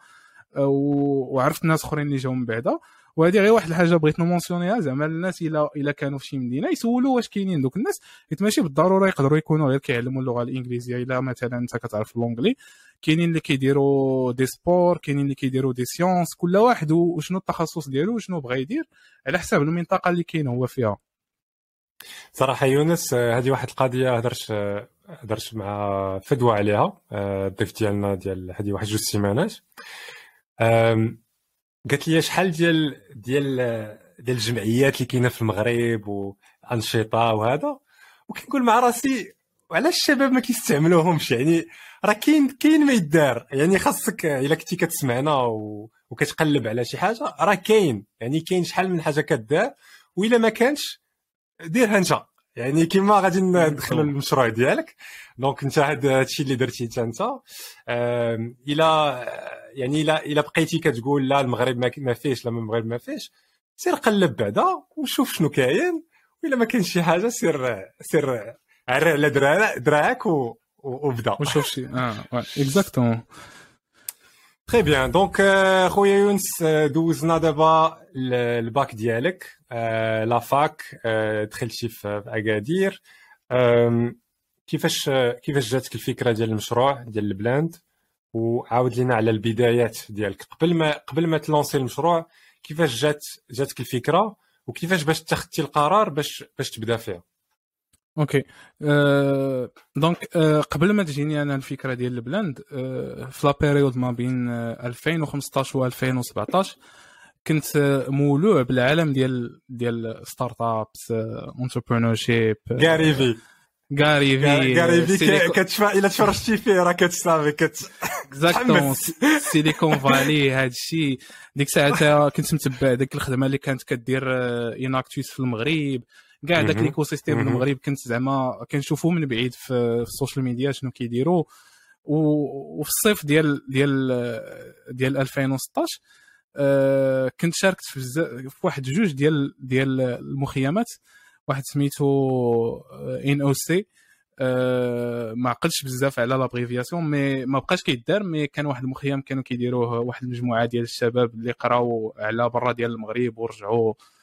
وعرفت ناس أخرين اللي جاو من بعدا. وهذه غير واحد الحاجة بغيت نمونسيونيها. زعما الناس الا إلا كانوا في شي مدينة يسولوا واش كاينين. دوك الناس حيت ماشي بالضرورة يقدروا يكونوا غير كيعلموا اللغة الإنجليزية. إلا مثلا أنت كتعرف l'anglais كاينين اللي كيديروا des sports كاينين اللي كيديروا des sciences كل واحد وشنو التخصص ديالو وشنو بغى يدير على حساب المنطقة اللي كاين هو فيها. صراحة يونس هذه واحد القضية هضرت هضرت مع فدوى عليها الضيف ديالنا ديال هذه واحد جوج سيمانات. قالت لي شحال ديال ديال ديال الجمعيات اللي كاينة في المغرب وانشطه وهذا. وكنقول مع راسي وعلاش الشباب ما كيستعملوهمش؟ يعني راه كاين كاين ما يدار. يعني خاصك إلا كنتي كتسمعنا و... وكتقلب على شي حاجة راه كاين. يعني كاين شحال من حاجة كدار وإلا ما كانش ديرها أنت. يعني كيما غادي ندخلوا المشروع ديالك. دونك انت هذا الشيء اللي درتي حتى انت. إلى يعني إلى إلى بقيتي كتقول لا المغرب ما فيهش لا المغرب ما فيهش سير قلب بعدا وشوف شنو كاين. وإلا ما كاينش شي حاجة سير سير عرى على دراعك وبدا. وشوف شي آه exactement très bien donc خويا يونس دوزنا دابا الباك ديالك la fac دخلتي في اكادير كيفاش كيفاش جاتك الفكرة ديال المشروع ديال L'blend وعاود لينا على البدايات ديالك قبل ما قبل ما تلونسي المشروع كيفاش جات جاتك الفكرة وكيفاش باش اتخذتي القرار باش باش تبدا فيها Okay أه donc أه قبل ما تجيني أنا الفكرة ديال L'blend أه في la période ما بين 2015 و 2017 كنت مولوع بالعالم ديال ديال startups entrepreneurship Gary Vee Gary Vee Gary Vee كتشفى إلا تفرجتي فيه راه كتصافي كت Exactement Silicon Valley هذا الشيء ديك الساعة كنت متبع ديك الخدمة اللي كانت كدير Enactus في المغرب. كاع داك l'écosystème المغرب كنت زعما كنشوفو من بعيد في, في ال social media شنو كيديروا وفي الصيف ديال ديال ديال 2016 أه كنت شاركت في, في واحد جوج ديال ديال المخيمات واحد سميتو إن أو سي. ما عقلتش بزاف على l'abréviation mais ما بقاش كيدار mais كان واحد المخيم كانوا كيديروه واحد المجموعة ديال الشباب اللي قراو على برا ديال المغرب ورجعوا آه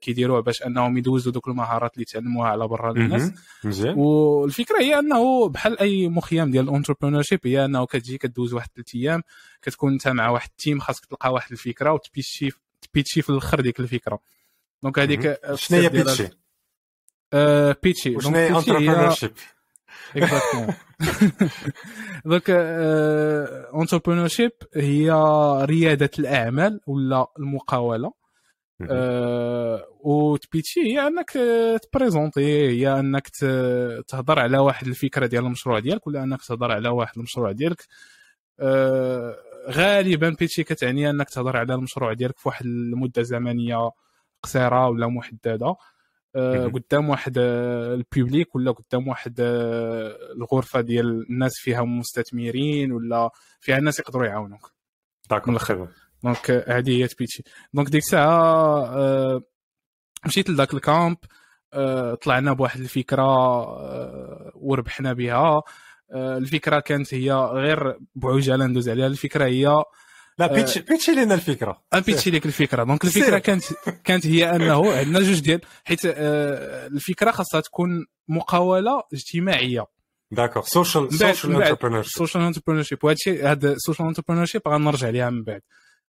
كيديروه باش أنهم يدوزوا دوك المهارات اللي تعلموها على برا للناس والفكرة هي أنه بحال أي مخيم ديال ال entrepreneurship هي أنه كتجي كدوز واحد ثلاث أيام كتكون أنت مع واحد ال team خاصك تلقى واحد الفكرة وتبيتشي تبيتشي في الأخر ديك الفكرة. donc هذيك شنو هي pitcher؟ آه pitcher. شنو هي entrepreneurship؟ Exactement donc entrepreneurship هي ريادة الأعمال ولا المقاولة؟ أه وتبيتشي هي أنك تبريزونتي هي أنك تهضر على واحد الفكرة ديال المشروع ديالك ولا أنك تهضر على واحد المشروع ديالك. أه غالبا pitcher كتعني أنك تهضر على المشروع ديالك في واحد المدة زمنية قصيرة ولا محددة. أه قدام واحد ال public ولا قدام واحد الغرفة ديال الناس فيها مستثمرين ولا فيها الناس يقدروا يعاونوك. D'accord donc هذه هي تبيتشي donc ديك الساعة مشيت لذاك ال camp طلعنا بواحد الفكرة أه وربحنا بها. الفكرة كانت هي غير بعجاله ندوز عليها. الفكرة هي لا pitch ي pitch ي لنا الفكرة. pitch ي لك الفكرة. donc الفكرة كانت كانت هي أنه عندنا جوج ديال حيت الفكرة خاصها تكون مقاولة اجتماعية. d'accord social social entrepreneur social entrepreneurship وهذا الشيء هذا ال social entrepreneurship غنرجع ليها من بعد.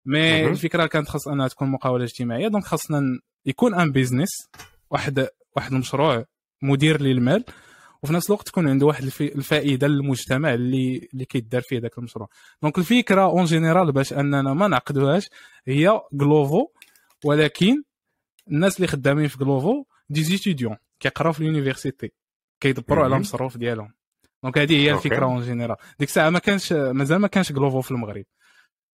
mais الفكرة كانت خاص أنها تكون مقاولة اجتماعية donc خاصنا يكون un business واحد واحد المشروع مدير للمال وفي نفس الوقت تكون عنده واحد الفائدة للمجتمع اللي اللي كيدار فيه ذاك المشروع. donc الفكرة en général باش أننا ما نعقدوهاش هي Glovo ولكن الناس اللي خدامين في Glovo des étudiants كيقراو في ال université كيدبروا على المصروف ديالهم. donc هذه هي الفكرة en général ديك الساعة ما كانش مازال ما كانش Glovo في المغرب.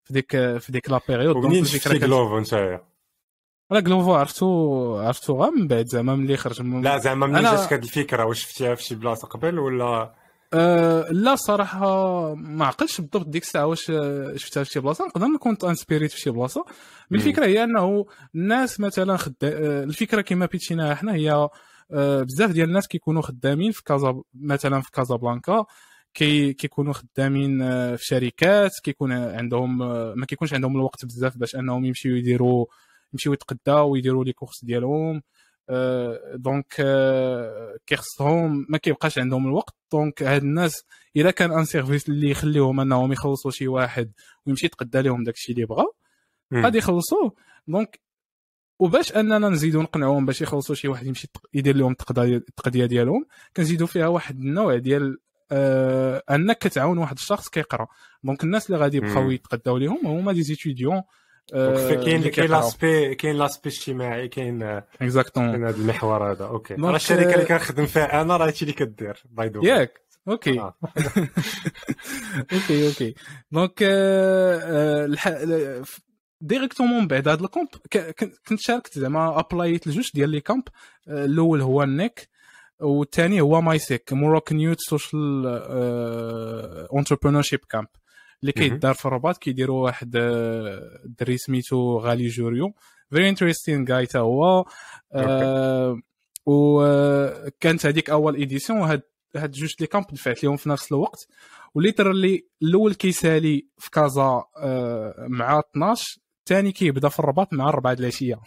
في ديك في ديك la période الفكرة Glovo نتايا لا Glovo عرفتو عرفتو غير من بعد زعما ملي خرج من لا زعما ملي أنا... جاتك هاد الفكرة واش شفتيها في شي بلاصه قبل ولا أه لا صراحة ما عقلتش بالضبط ديك الساعة واش شفتها في شي بلاصه نقدر نكون inspiré ت في شي بلاصه من الفكرة هي انه الناس مثلا خد... الفكرة كما pitch يناها حنا هي بزاف ديال الناس كيكونوا خدامين في كازا مثلا في كازابلانكا كي كيكونوا خدامين آه، في شركات كيكون عندهم آه، ما كيكونش عندهم الوقت بزاف باش انهم يمشيو يديروا يمشيو يتقداو ويديروا les courses ديالهم. donc كيخصهم ما كيبقاش عندهم الوقت. donc هاد الناس إلا كان un service اللي يخليهم أنهم يخلصوا شي واحد ويمشي يتقدى لهم داكشي اللي بغا غادي يخلصوه. donc وباش أننا نزيدو نقنعوهم باش يخلصوا شي واحد يمشي يدير لهم التقضيه ديالهم كنزيدو فيها واحد النوع ديال آه أنك كتعاون واحد الشخص كيقرأ. donc الناس اللي غادي يبقاو يتقداو ليهم هما des زيتيديون آه كاين كاين l'aspect كاين l'aspect اجتماعي كاين exactement كاين هذا المحور هذا. OK راه الشركة اللي كنخدم فيها أنا راه هادشي اللي كدير by the way. OK آه. OK OK donc directement بعد هذا ال camp كنت شاركت زعما apply ت لجوج ديال les camps الأول هو النيك والثاني هو MYSEC Moroccan Youth Social Entrepreneurship Camp اللي كيدار في الرباط كيديروا واحد الدري سميتو غالي جوريو. very interesting جاي تا هو. وكانت هذيك أول édition وهاد هاد جوج les camps دفعت لهم في نفس الوقت. و literally الأول كيسالي في كازا مع 12 الثاني كيبدا في الرباط مع 4 د العشيه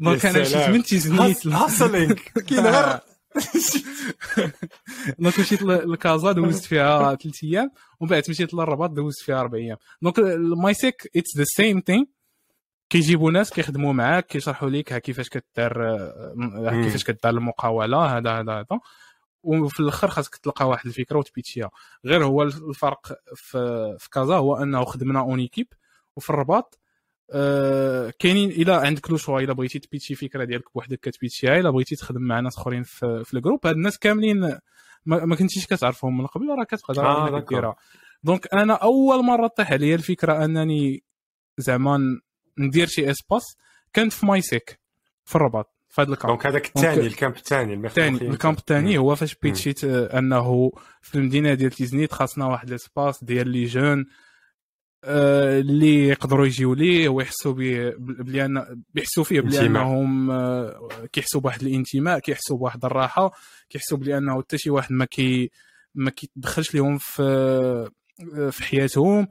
donc أنا مشيت من تيزنيت. hustling كاين غير donc مشيت لكازا دوزت فيها ثلاث أيام ومن بعد مشيت للرباط دوزت فيها أربع أيام. donc MYSEC it's the same thing كيجيبوا ناس كيخدموا معاك كيشرحوا لك كيفاش كدار كيفاش كدار المقاولة هذا هذا هذا. وفي الآخر خاصك تلقى واحد الفكرة وت pitch يها. غير هو الفرق في, في كازا هو أنه خدمنا en équipe. وفي الرباط آه كاينين إلا عندك le choix إلا بغيتي ت pitch ي فكرة ديالك بوحدك كت pitch يها إلا بغيتي تخدم مع ناس آخرين في, في ال groupe. هاد الناس كاملين ما, ما كنتيش كتعرفهم من قبل راه كتقدر آه ديرها donc أنا أول مرة طيح عليا الفكرة أنني زعما ندير شي espace كانت في MYSEC في الرباط في هذا ال camp. donc هذاك الثاني ال camp الثاني الثاني ال camp الثاني هو فاش بيتشيت أنه في المدينة ديال تيزنيت خاصنا واحد l'espace ديال les jeunes. آه، اللي يقدروا يجيو ليه ويحسوا بلي ان بيحسوا فيه بلي انهم آه، كيحسوا بواحد الانتماء كيحسوا بواحد الراحة كيحسوا بلي انه حتى شي واحد ما كي ما كيتدخلش لهم في آه، في حياتهم.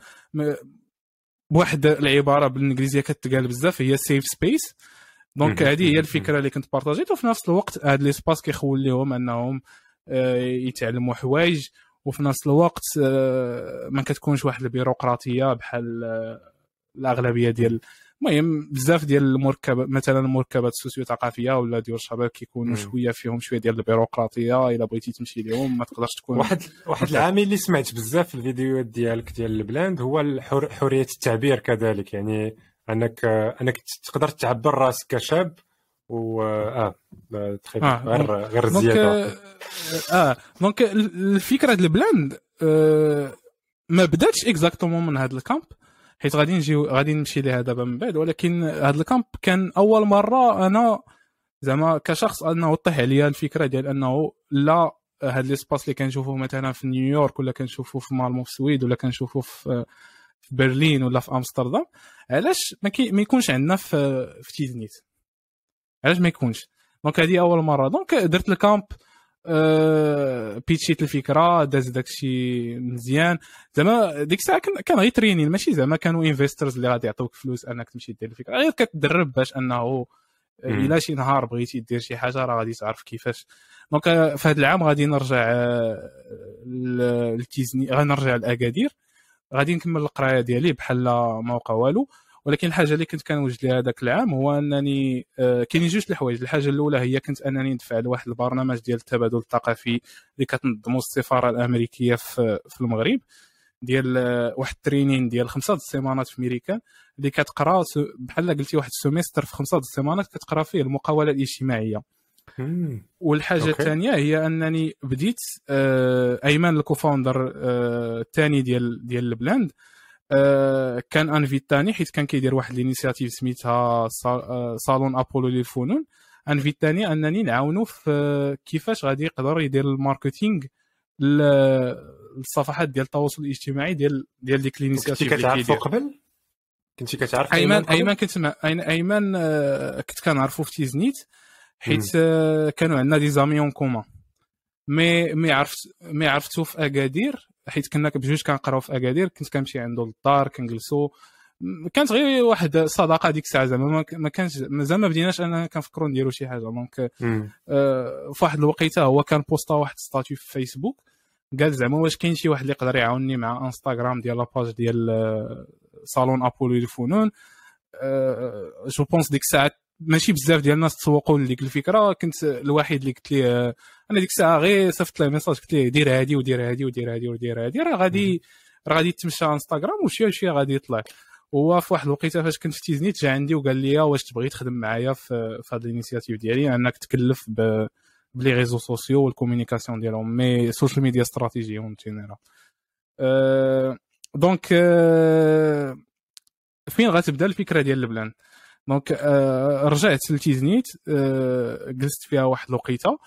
بواحد العبارة بالإنجليزية كتقال بزاف هي safe space donc هذه هي الفكرة اللي كنت partagé ت وفي نفس الوقت هاد l'espace كيخول لهم أنهم يتعلموا حوايج. وفي نفس الوقت آه، ما كتكونش واحد البيروقراطية بحال آه، الأغلبية ديال المهم بزاف ديال المركبات مثلا المركبات ال socio ثقافيه ولا ديال الشباب كيكونوا شوية فيهم شوية ديال البيروقراطية إلا بغيتي تمشي لهم ما تقدرش تكون واحد واحد العامل اللي سمعت بزاف في الفيديوهات ديالك ديال L'blend هو حرية التعبير كذلك. يعني أنك أنك تقدر تعبر رأسك كشاب و آه, آه. غير غير الزياده آه, آه. donc الفكرة ديال L'blend آه ما بداتش exactement من هذا ال camp حيت غادي نجيو غادي نمشي ليها دابا من بعد ولكن هذا ال camp كان أول مرة أنا زعما كشخص أنه طيح عليا الفكرة ديال أنه لا هاد l'espace اللي كنشوفوه مثلا في نيويورك ولا كنشوفوه في مالمو في السويد ولا كنشوفوه في في برلين ولا في أمستردام علاش ما, ما يكونش عندنا في في تيزنيت علاش ما يكونش؟ donc هذه أول مرة. donc درت ال camp أه بيتشيت الفكرة داز داكشي مزيان. زعما ديك الساعة كان غير training ماشي زعما كانوا investors اللي غادي يعطوك فلوس أنك تمشي دير الفكرة. غير كتدرب باش أنه إلا شي نهار بغيتي دير شي حاجة راه غادي تعرف كيفاش. donc في هذا العام غادي نرجع آه، لتيزنيت غنرجع لأكادير. غادي نكمل القراية ديالي بحال ما وقع والو. ولكن الحاجة اللي كنت كنوجد لها ذاك العام هو أنني آه كاينين جوج الحوايج. الحاجة الأولى هي كنت أنني ندفع لواحد البرنامج ديال التبادل الثقافي اللي كتنظمو السفارة الأمريكية في, في المغرب ديال آه، واحد ال training ديال خمسة د السيمانات في ميريكان اللي كتقرا بحال قلتي واحد semestre في خمسة د semaines ات كتقرا فيه المقاوله الاجتماعية. والحاجة. الثانية هي أنني بديت آه أيمن co-founder الثاني ديال ديال blend آه كان invité تني حيت كان كيدير واحد l'initiative سميتها آه، صالون أبولو للفنون. invité تني أنني نعاونو في كيفاش غادي يقدر يدير marketing للصفحات ديال التواصل الاجتماعي ديال ديال ديك l'initiative اللي كيدير. قبل؟ كنتي كتعرف ايمن إيمن كنت مع ايمن آه كنت كنعرفو في تيزنيت حيت آه، كانوا عندنا des amis en commun. مي مي عرفت مي عرفتو في أكادير حيت كنا بجوج كنقراو في أكادير كنت كنمشي عنده للدار كنجلسو. كانت غير واحد صداقة ديك الساعة زعما ما كانش مازال ما بديناش اننا كنفكروا نديروا شي حاجة. donc آه في واحد الوقيتة هو كان posta واحد statut في فيسبوك قال زعما واش كاين شي واحد اللي يقدر يعاونني مع انستغرام ديال la page ديال آه، صالون ابولو للفنون je pense ديك الساعة ماشي بزاف ديال الناس تسوقوا لديك الفكرة كنت الوحيد اللي قلت ليه أنا ديك الساعة غير صيفط له message قلت ليه دير هادي ودير هادي ودير هادي ودير هادي راه غادي راه غادي تمشى انستغرام وشي شي غادي يطلع. هو في واحد الوقيتة فاش كنت في تيزنيت جا عندي وقال لي واش تبغي تخدم معايا في في هذه l'initiative ديالي؟ انك تكلف ب ب les réseaux sociaux وال communication ديالهم mais social media strategy en général donc فين غتبدا الفكرة ديال L'blend؟ donc آه رجعت لتيزنيت آه جلست فيها واحد الوقيتة.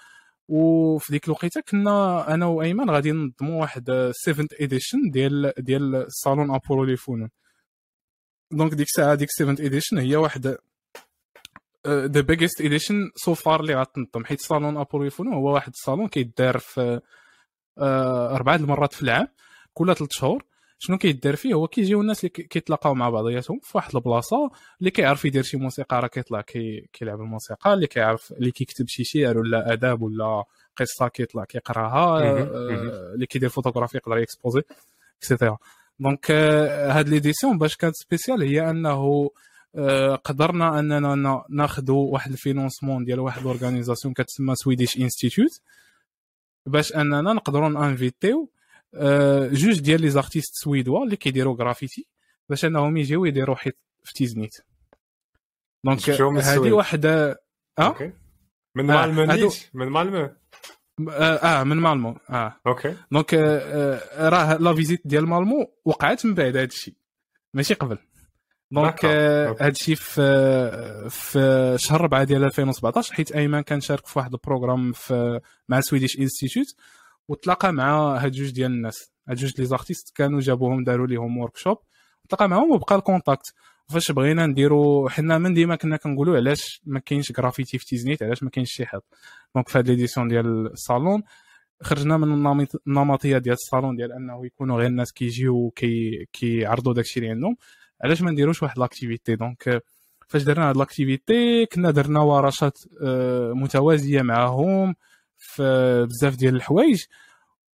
وفي ديك الوقيتة كنا أنا وأيمن غادي ننظموا واحد 7 edition ديال ديال صالون أبولو للفنون donc ديك الساعة ديك 7 edition هي واحد the biggest edition so far اللي غتنظم. حيت صالون أبولو للفنون هو واحد الصالون كيدار في آه أربعة المرات في العام كل ثلاث شهور. شنو كيدار فيه؟ هو كيجيو الناس اللي كيتلاقاو مع بعضياتهم في واحد البلاصة اللي كيعرف يدير شي موسيقى راه كيطلع كي كيلعب الموسيقى اللي كيعرف اللي كيكتب شي شعر ولا آداب ولا قصة كيطلع كيقراها آه، اللي كيدير فوتوغرافي يقدر يexposer et cetera donc هاد l'édition باش كانت spéciale هي أنه آه، قدرنا أننا ناخذوا واحد ال financement ديال واحد organisation كتسمى Swedish Institute باش أننا نقدروا نinviter يو جوج ديال les artistes suédois اللي كيديروا غرافيتي باش انهم يجيو يديروا حيط في تيزنيت. donc هذه واحدة آه؟ من مالمو نيت من مالمو آه من مالمو آه. OK donc آه راه la visite ديال مالمو وقعت من بعد هذا الشيء ماشي قبل. donc هذا الشيء في في شهر 4 ديال 2017 حيت أيمن كان شارك في واحد programme في مع Swedish Institute وتلاقى مع هاد جوج ديال الناس. هاد جوج les artistes كانوا جابوهم داروا ليهم workshop تلاقى معاهم وبقى contact فاش بغينا نديرو حنا من ديما كنا كنقولوا علاش ما كاينش غرافيتي في تيزنيت علاش ما كاينش شي حد donc في هاد l'édition ديال الصالون خرجنا من النمطية ديال الصالون ديال أنه يكونوا غير الناس كيجيو كي كيعرضوا داكشي اللي عندهم. علاش ما نديروش واحد l'activité donc فاش درنا هاد l'activité كنا درنا ورشات آه، متوازية معاهم. في بزاف ديال الحوايج.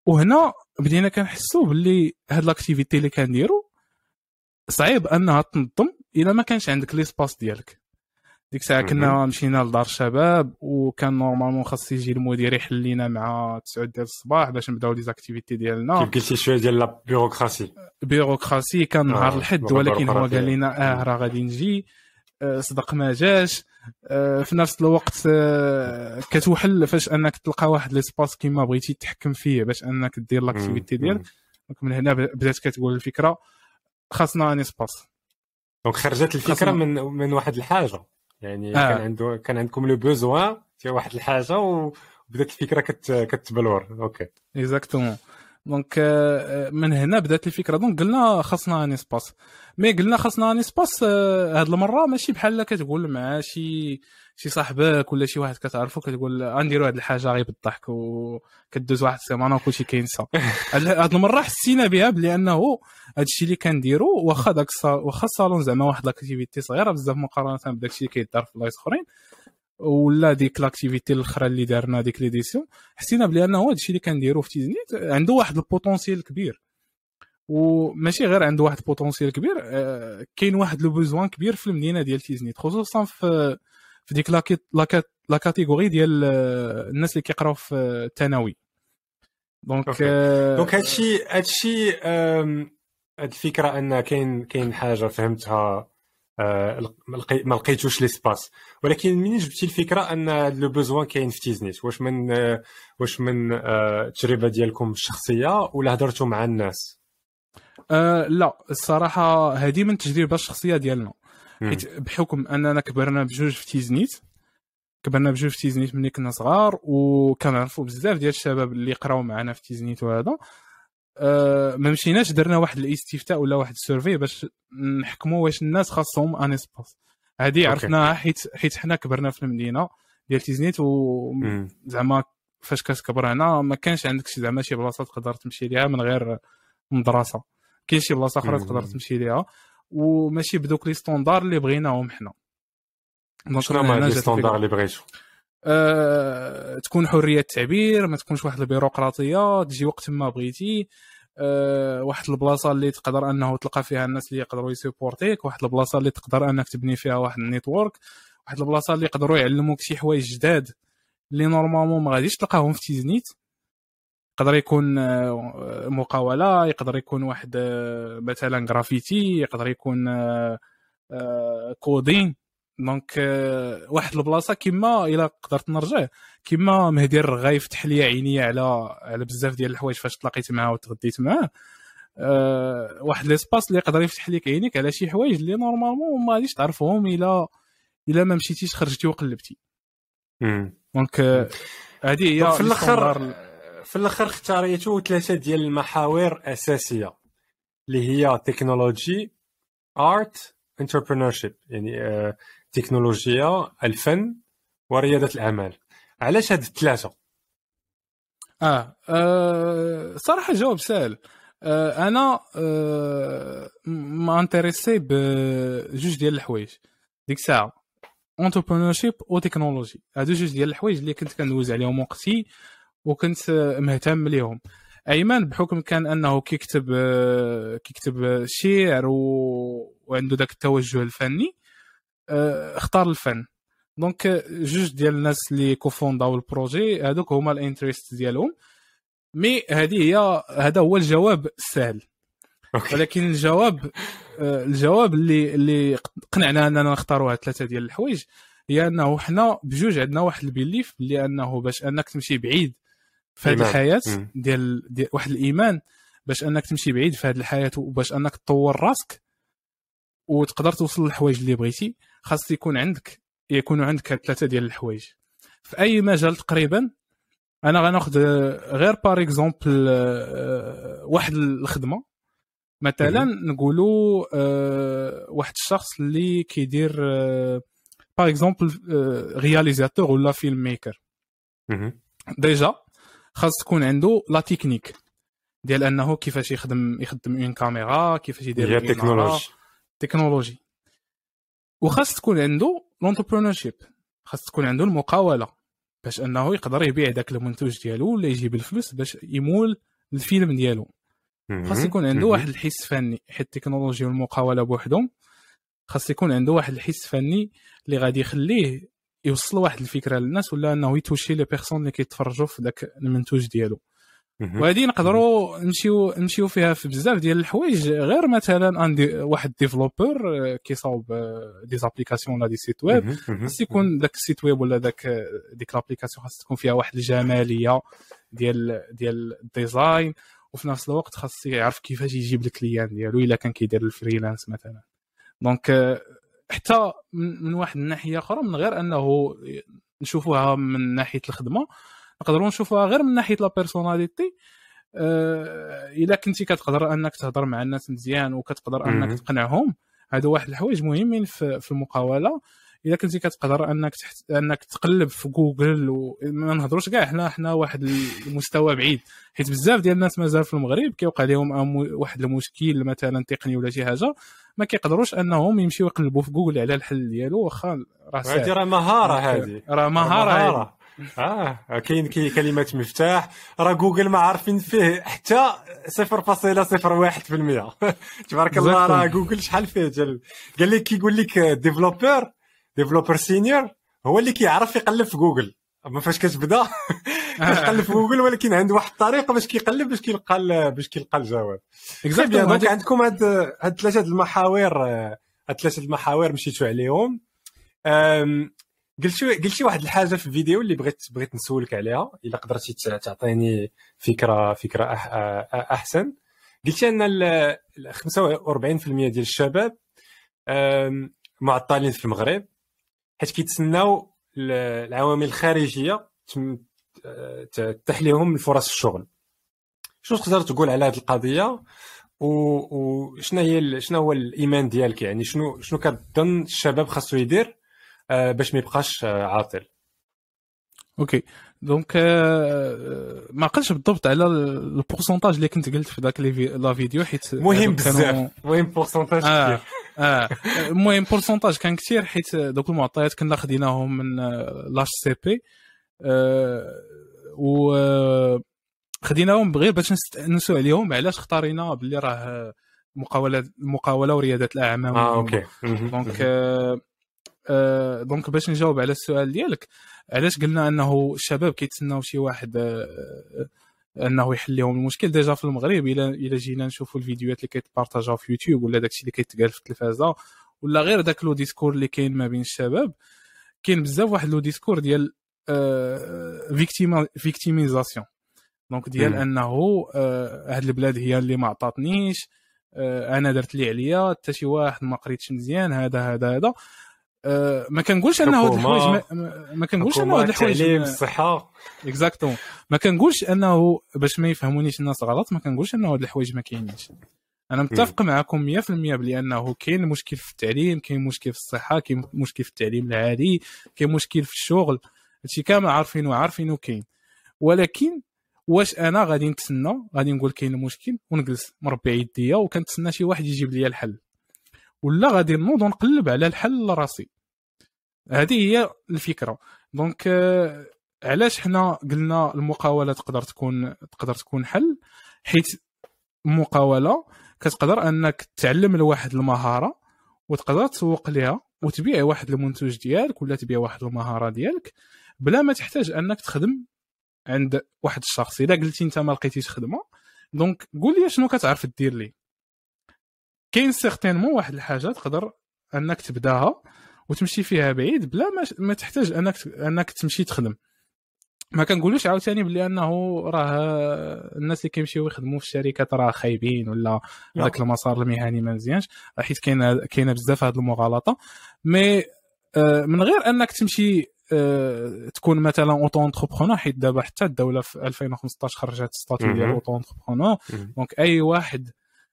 وهنا بدينا كنحسوا باللي هاد l'activité اللي كنديرو صعيب أنها تنظم إلا ما كانش عندك l'espace ديالك. ديك الساعة كنا مشينا لدار الشباب وكان normalement خاص يجي المدير يحل لينا مع 9 ديال الصباح باش نبداو les activités ديالنا. كيف قلتي شوية ديال la bureaucratie bureaucratie كان نهار آه الحد ولكن هو قال لنا آه راه غادي نجي. آه صدق ما جاش. في نفس الوقت آه كتوحل فاش انك تلقى واحد l'espace كيما بغيتي تحكم فيه باش انك دير l'activité ديالك. donc من هنا بدات كتقول الفكرة خاصنا un espace. donc خرجت الفكرة من من واحد الحاجة. يعني آه. كان عنده كان عندكم le besoin ديال واحد الحاجة وبدات الفكرة كت كتبلور. OK. Exactement donc من هنا بدات الفكرة. donc قلنا خاصنا un espace mais قلنا خاصنا un espace هاد المرة ماشي بحال كتقول مع شي شي صاحبك ولا شي واحد كتعرفو كتقول غنديروا هاد الحاجة غير بالضحك وكدوز واحد السيمانة وكلشي كينسى هاد المرة حسينا بها بلي انه هاد الشيء اللي كنديرو واخا داك واخا الصالون زعما واحد l'activité صغيرة بزاف مقارنة بداك الشيء اللي كيدار في بلايص أخرين. ولا ديك l'activité الاخرى اللي دارنا ديك l'édition حسينا بلي أنه هذا الشيء اللي كنديرو في تيزنيت عنده واحد potentiel كبير. وماشي غير عنده واحد potentiel كبير آه، كاين واحد le besoin كبير في المدينة ديال تيزنيت خصوصا في في ديك la catégorie ديال آه، الناس اللي كيقراو في الثانوي. donc آه، donc هادشي هادشي هاد الفكرة أن كاين كاين حاجة فهمتها ما لقيتوش l'espace ولكن منين جبتي الفكرة أن le besoin كاين في تيزنيت؟ واش من واش من التجربة ديالكم الشخصية ولا هضرتوا مع الناس؟ أه لا الصراحة هذه من التجربة الشخصية ديالنا. حيت بحكم أننا كبرنا بجوج في تيزنيت كبرنا بجوج في تيزنيت ملي كنا صغار وكنعرفوا بزاف ديال الشباب اللي قراو معنا في تيزنيت وهذا. أه ما مشيناش درنا واحد الاستفتاء ولا واحد survey باش نحكموا واش الناس خاصهم un espace هذه عرفناها حيت حيت حنا كبرنا في المدينة ديال تيزنيت وزعما فاش كتكبر هنا ما كانش عندك زعما شي بلاصه تقدر تمشي ليها من غير مدرسة. كاين شي بلاصة أخرى تقدر تمشي ليها. وماشي بدوك les standards اللي بغيناهم حنا. شنو هما les standards اللي بغيتو؟ أه تكون حرية التعبير ما تكونش واحد البيروقراطية تجي وقت ما بغيتي أه واحد البلاصة اللي تقدر أنه تلقى فيها الناس اللي يقدروا يسيبورتيوك واحد البلاصة اللي تقدر أنك تبني فيها واحد ال network واحد البلاصة اللي يقدروا يعلموك شي حوايج جداد اللي normalement ما غاديش تلقاهم في تيزنيت. يقدر يكون آه، مقاولة يقدر يكون واحد آه، مثلا جرافيتي يقدر يكون coding donc واحد البلاصة كما إلا قدرت نرجع كما مهدي الرغاي فتح لي عينيا على على بزاف ديال الحوايج فاش تلاقيت معاه وتغديت معاه أه واحد l'espace اللي يقدر يفتح لك عينيك على شي حوايج اللي normalement ما غاديش تعرفهم إلا إلا ما مشيتيش خرجتي وقلبتي. donc هذه هي في الآخر في الأخر اختاريتو ثلاثة ديال المحاور أساسية اللي هي technology art entrepreneurship يعني آه، تكنولوجيا الفن وريادة الأعمال. علاش هاد الثلاثه آه. آه صراحة جواب سهل. آه أنا آه مانتيريسي بجوج ديال الحوايج. ديك الساعة entrepreneurship و technologie هادو جوج ديال الحوايج اللي كنت كندوز عليهم وقتي وكنت مهتم ليهم أيمن بحكم كان أنه كيكتب كيكتب شعر و... وعنده ذاك التوجه الفني اختار الفن. donc جوج ديال الناس اللي كوفونداو ال projet هذوك هما ال intérêt ديالهم. mais هذه هي هذا هو الجواب السهل. ولكن الجواب الجواب اللي اللي قنعنا أننا نختاروا هاد ثلاثة ديال الحوايج هي أنه حنا بجوج عندنا واحد البيليف اللي أنه باش أنك تمشي بعيد في هذه الحياة ديال, ديال واحد الإيمان باش أنك تمشي بعيد في هذه الحياة وباش أنك تطور راسك وتقدر توصل للحوايج اللي بغيتي. خاص يكون عندك يكونوا عندك ثلاثة ديال الحوايج. في أي مجال تقريبا أنا غناخذ غير par exemple آه، واحد الخدمة. مثلا نقولوا آه، واحد الشخص اللي كيدير par exemple réalisateur ولا filmmaker déjà خاص تكون عنده la technique ديال أنه كيفاش يخدم يخدم une caméra كيفاش يدير هي تكنولوجي وخاص تكون عنده l'entrepreneurship خاص تكون عنده المقاولة. باش أنه يقدر يبيع داك المنتوج ديالو ولا يجيب الفلوس باش يمول الفيلم ديالو. خاص يكون عنده واحد الحس فني. حيت التكنولوجيا والمقاولة بوحدهم خاص يكون عنده واحد الحس فني اللي غادي يخليه يوصل واحد الفكرة للناس ولا أنه يتوشي les personnes اللي كيتفرجوا في ذاك المنتوج ديالو. وهذه نقدروا نمشيو نمشيو فيها في بزاف ديال الحوايج. غير مثلا عندي واحد développeur كيصاوب des applications ولا des sites web خاص يكون ذاك ال site web ولا ذاك ديك l'application خاص تكون فيها واحد الجمالية ديال ديال ال design. وفي نفس الوقت خاص يعرف كيفاش يجيب ال client ديالو إلا كان كيدير ال freelance مثلا. donc حتى من واحد الناحية أخرى من غير أنه نشوفوها من ناحية الخدمة نقدروا نشوفوها غير من ناحية la personnalité أه إلا كنتي كتقدر أنك تهضر مع الناس مزيان وكتقدر أنك تقنعهم. هادو واحد الحوايج مهمين في, في المقاولة. إلا كنتي كتقدر أنك تحت... أنك تقلب في جوجل وما نهضروش كاع حنا حنا واحد المستوى بعيد. حيت بزاف ديال الناس مازال في المغرب كيوقع لهم واحد المشكل مثلا تقني ولا شي حاجة. ما كيقدروش أنهم يمشيو يقلبوا في جوجل على الحل ديالو واخا راه هذه راه مهارة هذه. راه مهارة. آه كاين كي كلمات مفتاح. راه جوجل ما عارفين فيه حتى 0.01% تبارك الله راه جوجل شحال فيه؟ جل قال لك كيقول لك développeur développeur senior هو اللي كيعرف يقلب في جوجل. اما فاش كتبدا؟ كتقلب في جوجل ولكن عنده واحد الطريقة باش كيقلب باش كيلقى باش كيلقى الجواب. exactement donc عندكم هاد هاد ثلاثة المحاور هاد ثلاثة المحاور مشيتوا عليهم. قلت شي قلت شي واحد الحاجة في الفيديو اللي بغيت بغيت نسولك عليها. إلا قدرتي تعطيني فكره فكرة أحسن. قلتي أن 45% ديال الشباب معطلين في المغرب. حيت كيتسناو العوامل الخارجية تتيح لهم فرص الشغل. شنو تقدر تقول على هذه القضية؟ وشنو هي شنو هو الإيمان ديالك؟ يعني شنو شنو كتظن الشباب خاصو يدير؟ باش ما يبقاش عاطل. OK donc آه، ما عقلتش بالضبط على ال pourcentage اللي كنت قلت في ذاك la vidéo حيت مهم بزاف مهم pourcentage آه. كثير آه المهم pourcentage كان كثير حيت دوك المعطيات كنا خديناهم من l'HCP و خديناهم غير باش نسو عليهم علاش اختارينا باللي راه مقاوله المقاوله ورياده الاعمال آه OK donc آه آه donc باش نجاوب على السؤال ديالك علاش قلنا أنه الشباب كيتسناو شي واحد آه أنه يحل لهم المشكل؟ déjà في المغرب إلا إلا جينا نشوفوا الفيديوهات اللي كيتبارطاجاو في يوتيوب ولا داكشي اللي كيتقال في التلفازة ولا غير داك le discours اللي كاين ما بين الشباب كاين بزاف واحد le discours ديال victima victimisation. donc ديال أنه آه هاد البلاد هي اللي ما عطاتنيش آه أنا درت لي عليا حتى شي واحد ما قريتش مزيان هذا هذا هذا. آه ما كنقولش أنه هاد الحوايج ما, ما كنقولش أنه هاد الحوايج الصحه exactement ما كنقولش أنه باش ما يفهمونيش الناس غلط ما كنقولش أنه هاد الحوايج ما كاينينش. أنا متفق معكم 100% بلي انه كاين مشكل في التعليم كاين مشكل في الصحة كاين مشكل في التعليم العالي كاين مشكل في الشغل. هادشي كامل عارفينه عارفينه كاين. ولكن واش أنا غادي نتسنى؟ غادي نقول كاين المشكل ونجلس مربي يديا وكنتسنى شي واحد يجيب لي الحل. ولا غادي نوض ونقلب على الحل لراسي هذه هي الفكرة. دونك آه، علاش حنا قلنا المقاولة تقدر تكون تقدر تكون حل؟ حيت المقاولة كتقدر أنك تعلم لواحد المهارة وتقدر تسوق ليها وتبيع واحد المنتوج ديالك ولا تبيع واحد المهارة ديالك بلا ما تحتاج أنك تخدم عند واحد الشخص. إذا قلتي أنت ما لقيتيش خدمة donc قول لي شنو كتعرف دير لي. كاين certainement واحد الحاجة تقدر أنك تبداها وتمشي فيها بعيد بلا ما, ما تحتاج أنك أنك تمشي تخدم. ما كنقولوش عاوتاني بلي أنه راه الناس اللي كيمشيو يخدموا في الشركات راه خايبين ولا هذاك المسار المهني ما مزيانش حيت كاينة كاينة بزاف هذه المغالطة. mais آه، من غير أنك تمشي آه، تكون مثلا auto-entrepreneur حيت دابا حتى الدولة في 2015 خرجت statut ديال auto-entrepreneur donc أي واحد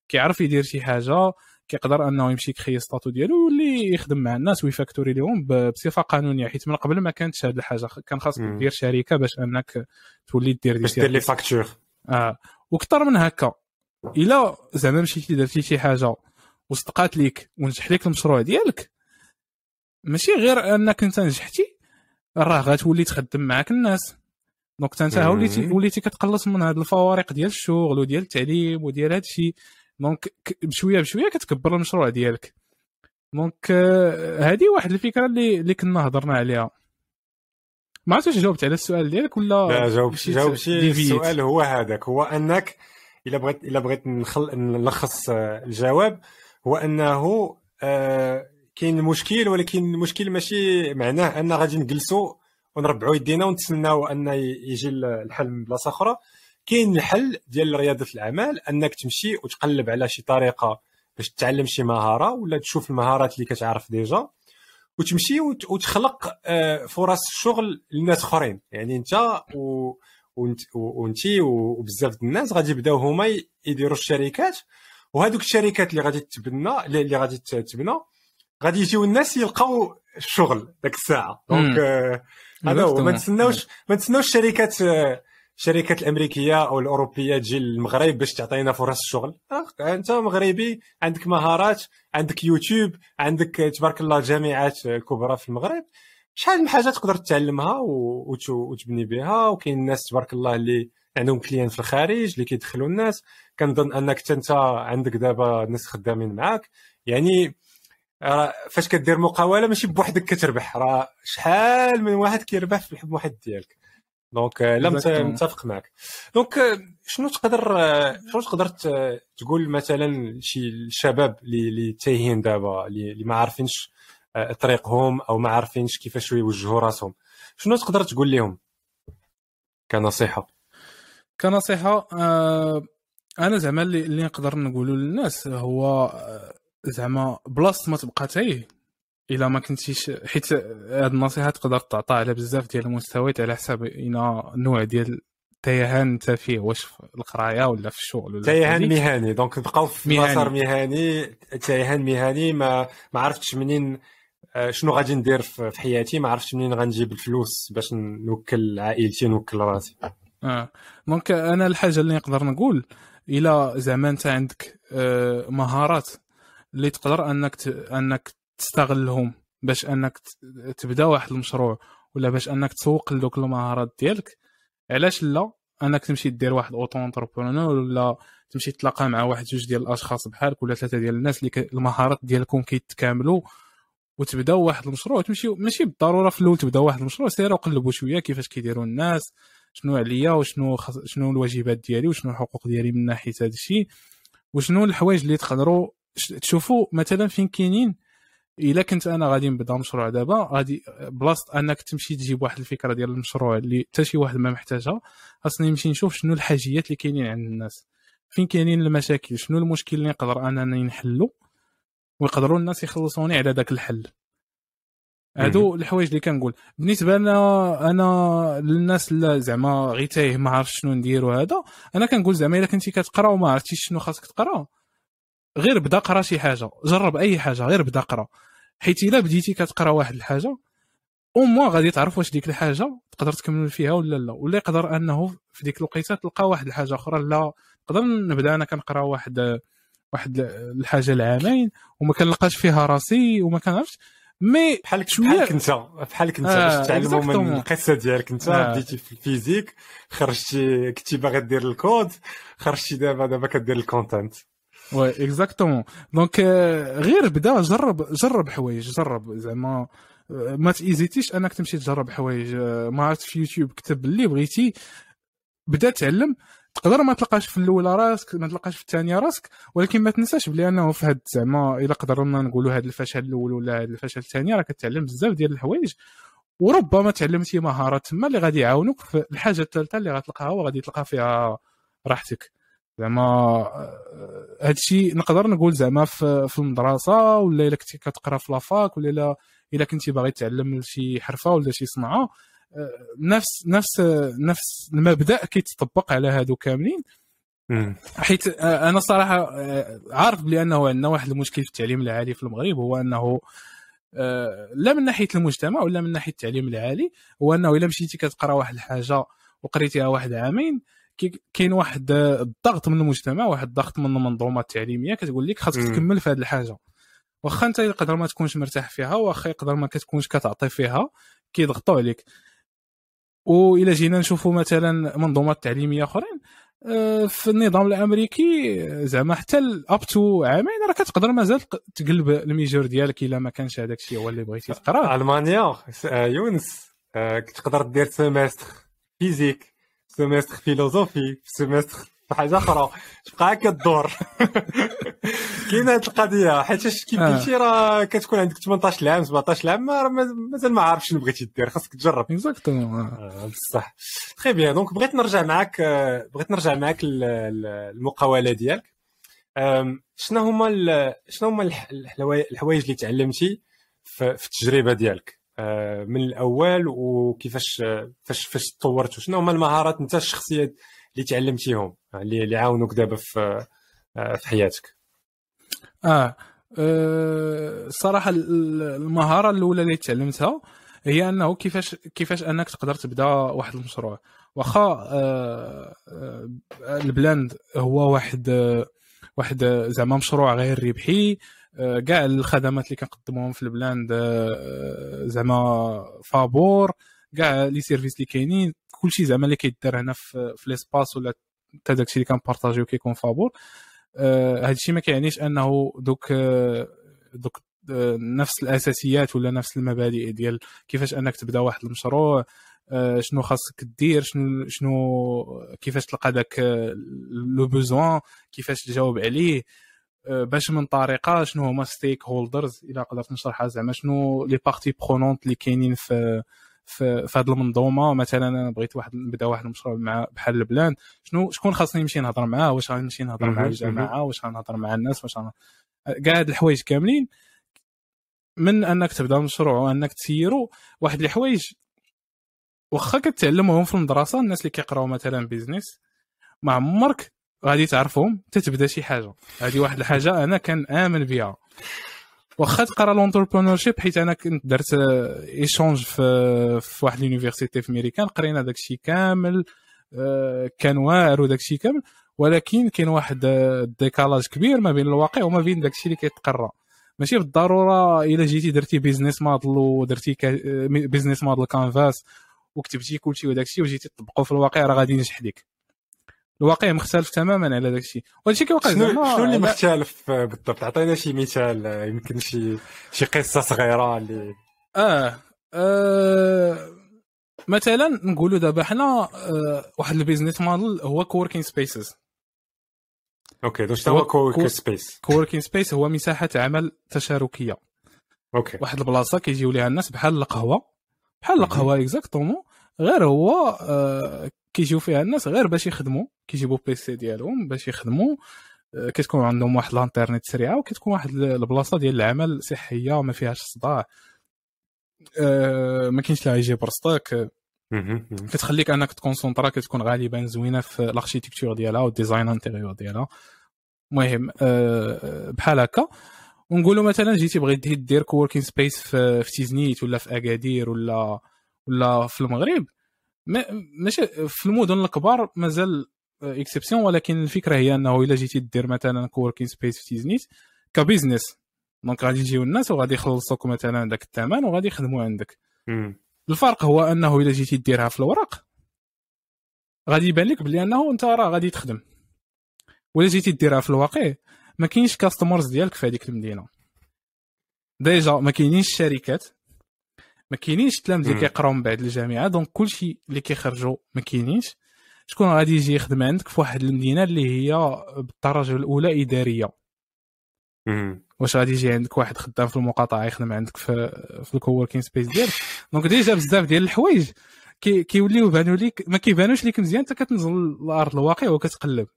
كيعرف يدير شي حاجة كيقدر أنه يمشي يكريي statut ديالو ويولي يخدم مع الناس ويفاكتوري لهم بصفة قانونية. حيت من قبل ما كانتش هذه الحاجة كان خاصك دير شركة باش أنك تولي دير باش دير لي facture آه. وكثر من هكا إلا زعما مشيتي درتي شي حاجة وصدقات ليك ونجح لك المشروع ديالك ماشي غير أنك أنت نجحتي راه غتولي تخدم معاك الناس. donc أنت وليتي وليتي كتقلص من هاد الفوارق ديال الشغل وديال التعليم وديال هاد الشيء donc بشوية بشوية كتكبر المشروع ديالك. donc هذه euh, واحد الفكرة اللي اللي كنا هضرنا عليها. ما عرفتش جاوبت على السؤال ديالك ولا لا جاوبت جاوبت السؤال هو هذاك. هو أنك إلا بغيت إلا بغيت نخل... نلخص الجواب هو أنه آه كاين المشكل ولكن المشكل ماشي معناه أن غادي نجلسوا ونربعوا يدينا ونتسناو أن يجي الحل من بلاصة أخرى. كاين الحل ديال رياده الأعمال أنك تمشي وتقلب على شي طريقة باش تتعلم شي مهارة ولا تشوف المهارات اللي كتعرف ديجا. وتمشي وتخلق آه، فرص شغل لناس أخرين. يعني أنت و وأنت وبزاف الناس غادي يبداو هما يديروا الشركات. وهذوك الشركات اللي غادي تبنى اللي غادي تبنى غادي يجيو الناس يلقاو الشغل داك الساعة. donc آه، هذا هو. ما نتسناوش ما نتسناوش الشركات آه، الشركات الأمريكية أو الأوروبية تجي للمغرب باش تعطينا فرص الشغل أنت مغربي عندك مهارات عندك يوتيوب عندك تبارك الله جامعات الكبرى في المغرب. شحال من حاجة تقدر تتعلمها وتبني بها؟ وكاين الناس تبارك الله اللي عندهم clients في الخارج اللي كيدخلوا الناس. كنظن أنك أنت عندك دابا ناس خدامين معاك. يعني فاش كدير مقاولة ماشي بوحدك كتربح. راه شحال من واحد كيربح في الحب واحد ديالك. donc لا متفق معك. donc شنو تقدر شنو تقدر تقول مثلا شي الشباب اللي تايهين دابا اللي ما عارفينش طريقهم أو ما عارفينش كيفاش يوجهوا راسهم. شنو تقدر تقول لهم كنصيحة. كنصيحة آه أنا زعما اللي نقدر نقوله للناس هو آه، زعما بلاصة ما تبقى تايه. إلا ما كنتيش حيت هاد النصيحة تقدر تعطى على بزاف ديال المستويات على حساب اين نوع ديال التيهان انت فيه واش في القراية ولا في الشغل ولا تيهان مهني. donc بقاو في مسار مهني تيهان مهني ما ما عرفتش منين آه، شنو غادي ندير في حياتي ما عرفتش منين غنجيب الفلوس باش نوكل عائلتي نوكل راسي. آه. دونك أنا الحاجة اللي نقدر نقول إلى زعما أنت عندك آه، مهارات اللي تقدر أنك ت... أنك تستغلهم باش أنك تبدأ واحد المشروع ولا باش أنك تسوق لدوك المهارات ديالك علاش لا؟ أنك تمشي دير واحد auto-entrepreneur ولا تمشي تلاقى مع واحد جوج ديال الأشخاص بحالك ولا ثلاثة ديال الناس اللي المهارات ديالكم كيتكاملوا وتبداو واحد المشروع تمشي ماشي بالضرورة في الأول تبداو واحد المشروع سيروا قلبوا شوية كيفاش كيديروا الناس شنو عليا وشنو خص... شنو الواجبات ديالي وشنو الحقوق ديالي من ناحية هذا الشيء وشنو الحوايج اللي تقدروا تشوفوا مثلا فين كاينين إلا كنت أنا غادي نبدا مشروع دابا غادي بلاصة أنك تمشي تجيب واحد الفكرة ديال المشروع اللي حتى شي واحد ما محتاجها. خاصني نمشي نشوف شنو الحاجيات اللي كاينين عند الناس. فين كاينين المشاكل؟ شنو المشكل اللي نقدر أنني نحلو؟ ويقدروا الناس يخلصوني على ذاك الحل. هادو الحوايج اللي كنقول. بالنسبة لنا أنا للناس اللي زعما غير تايه ما عرفش شنو ندير وهذا أنا كنقول زعما إلا كنتي كتقرا وما عرفتيش شنو خاصك تقرا غير بدا قرا شي حاجة جرب أي حاجة غير بدا قرا. حيت إلا بديتي كتقرا واحد الحاجة أو موا غادي تعرف واش ديك الحاجة تقدر تكمل فيها ولا لا. ولا يقدر أنه في ديك الوقيتة تلقى واحد الحاجة أخرى لا. نقدر نبدأ أنا كنقرا واحد واحد الحاجة العامين وما كنلقاش فيها راسي وما كنعرفش. mais بحالك بحالك أنت بحالك أنت آه باش تعلموا من القصة ديالك أنت. آه. بديتي في ال physique خرجتي كنتي باغي دير الكود خرجتي دابا دابا كدير ال content oui exactement donc غير بدا جرب جرب حوايج جرب. زعما آه، ما تهيزيتيش أنك تمشي تجرب حوايج. آه، ما عرفت في يوتيوب كتب اللي بغيتي. بدا تعلم. تقدر ما تلقاش في الأولى راسك ما تلقاش في الثانية راسك ولكن ما تنساش بلي انه في هاد زعما إلا قدرنا نقولوا هذا الفشل الأول ولا هذا الفشل الثاني راك كتعلم بزاف ديال الحوايج. وربما تعلمتي مهارات تما اللي غادي يعاونوك في الحاجة الثالثة اللي غتلقاها وغادي تلقى فيها راحتك. زعما هادشي نقدر نقول زعما في, في المدرسة ولا إلا كنتي كتقرا في لافاك ولا إلا إلا كنتي باغي تعلم شي حرفة ولا شي صنعة نفس نفس نفس المبدأ كيتطبق على هادو كاملين. حيت أنا صراحة عارف بلي انه عندنا واحد المشكل في التعليم العالي في المغرب هو أنه لا من ناحية المجتمع ولا من ناحية التعليم العالي هو أنه إلا مشيتي كتقرا واحد الحاجة وقريتيها واحد عامين كاين واحد الضغط من المجتمع واحد الضغط من المنظومة التعليمية كتقول لك خاصك تكمل في هذه الحاجة. واخا انت يقدر ما تكونش مرتاح فيها واخا يقدر ما كتكونش كتعطي فيها كيضغطوا عليك. والى جينا نشوفوا مثلا منظومات تعليمية أخرين آه، في النظام الأمريكي زعما حتى up to عامين راه كتقدر مازال تقلب ال major ديالك إلا ما كانش هذاك الشيء هو اللي بغيتي تقرا ألمانيا آه، يونس آه، تقدر دير semestre physique semestre philosophie semestre حاجة أخرى تبقى كدور كاينة هذه القضية حيت كيف آه. قلتي راه كتكون عندك 18 عام 17 عام مازال ما عارف شنو بغيتي دير خاصك تجرب. exactement آه، بصح. très bien donc بغيت نرجع معاك آه، بغيت نرجع معاك المقاولة ديالك. شنو هما شنو هما الحوايج اللي تعلمتي في التجربة ديالك؟ من الأول وكيفاش فاش فاش تطورت شنو هما المهارات انت الشخصيه اللي تعلمتيهم اللي عاونوك دابا في في حياتك؟ آه الصراحه أه المهارة الأولى اللي تعلمتها هي أنه كيفاش كيفاش أنك تقدر تبدأ واحد المشروع. واخا أه أه L'blend هو واحد واحد زعما مشروع غير ربحي كاع الخدمات اللي كنقدموهم في L'blend أه، زعما فابور كاع les services اللي كاينين كلشي زعما اللي كيدار هنا في, في l'espace ولا حتى داكشي اللي كنبارطاجيو كيكون فابور. آه الشيء ما كيعنيش انه دوك آه دوك آه نفس الاساسيات ولا نفس المبادئ ديال كيفاش انك تبدا واحد المشروع آه شنو خاصك دير شنو شنو كيفاش تلقى داك le besoin كيفاش تجاوب عليه. آه، باش من طريقة شنو هما stakeholders إلا قدرت نشرحها زعما شنو les parties prenantes اللي كاينين في في, في هذه المنظومة. مثلا أنا بغيت واحد نبدأ واحد المشروع مع بحال البلاند. شنو شكون خاصني نمشي نهضر معاه؟ واش غنمشي نهضر مع الجماعة؟ واش غنهضر مع الناس؟ واش كاع هاد الحوايج كاملين. من أنك تبدأ مشروع وأنك تسيرو واحد الحوايج واخا كتعلمهم في المدرسة الناس اللي كيقراو مثلا business ما عمرك غادي تعرفهم حتى تبدا شي حاجة. هذه واحد الحاجة أنا كنآمن بها واخا تقرا l'entrepreneurship حيت أنا كنت درت échange في في واحد l'université في ميريكان قرينا داكشي كامل آه، كان واعر وداكشي كامل ولكن كاين واحد ال décalage كبير ما بين الواقع وما بين داكشي اللي كيتقرا. ماشي بالضرورة إلا جيتي درتي business model ودرتي business model canvas وكتبتي كلشي وداكشي وجيتي تطبقو في الواقع راه غادي ينجح ليك. الواقع مختلف تماما على داكشي. وهادشي كيوقع شنو شنو اللي مختلف بالضبط؟ عطينا شي مثال يمكن شي شي قصة صغيرة اللي آه, آه مثلا نقولوا دابا حنا آه واحد ال business model هو coworking spaces Okay واش هو coworking space coworking space هو مساحة عمل تشاركية. Okay. واحد البلاصة كيجيو ليها الناس بحال القهوة. بحال القهوة exactement غير هو آه كيجيو فيها الناس غير باش يخدموا كيجيبوا PC ديالهم باش يخدموا آه كتكون عندهم واحد الانترنت سريعة وكتكون واحد البلاصة ديال العمل صحية ما فيهاش صداع. آه ما كاينش لا يجي برزطك كتخليك انك تconcentra كتكون غالبا زوينة في ال architecture ديالها وال design intérieur ديالها. المهم أه بحال هكا. ونقولوا مثلا جيتي بغيتي دير coworking space في, في تيزنيت ولا في اكادير ولا ولا في المغرب ماشي في المدن الكبار مازال exception ولكن الفكرة هي أنه إلا جيتي دير مثلا coworking space في تيزنيت ك business donc غادي يجيو الناس وغادي يخلصوك مثلا داك الثمن وغادي يخدموا عندك. الفرق هو أنه إلا جيتي ديرها في الورق غادي يبان لك بلي أنه أنت راه غادي تخدم. ولا جيتي ديرها في الواقع ما كاينش customers ديالك في هذيك المدينة. déjà ما كاينينش الشركات ما كاينينش التلاميذ اللي كيقراو من بعد الجامعة. Donc كلشي اللي كيخرجوا ما كاينينش. شكون غادي يجي يخدم عندك؟ في واحد المدينة اللي هي بالدرجة الأولى إدارية. واش غادي يجي عندك واحد خدام في المقاطعة يخدم عندك في في ال coworking space ديالك؟ Donc déjà بزاف ديال الحوايج كي كيوليو يبانوا ليك ما كيبانوش ليك مزيان انت كتنزل لارض الواقع وكتقلب.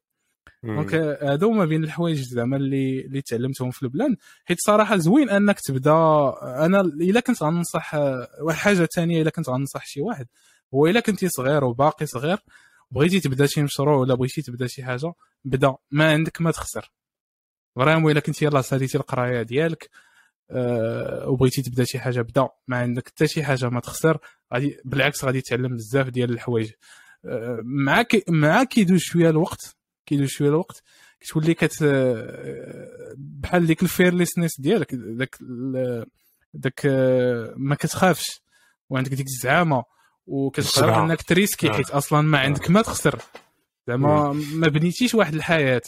Donc هادو ما بين الحوايج زعما اللي اللي تعلمتهم في البلاند حيت صراحة زوين أنك تبدا أنا إلا كنت غننصح واحد حاجة ثانية إلا كنت غننصح شي واحد هو إلا كنتي صغير وباقي صغير بغيتي تبدا شي مشروع ولا بغيتي تبدا شي حاجة بدا ما عندك ما تخسر. Vraiment إلا كنتي يلاه ساليتي القراية ديالك أه وبغيتي تبدا شي حاجة بدا ما عندك حتى شي حاجة ما تخسر غادي بالعكس غادي تعلم بزاف ديال الحوايج. أه مع كي مع كيدوز شوية الوقت كيدوز شوية الوقت كتولي كت بحال ديك ال fearlessness ديالك داك داك ما كتخافش وعندك ديك الزعامة وكتقدر إنك ت risquer حيت أصلا ما عندك ما تخسر. زعما ما بنيتيش واحد الحياة.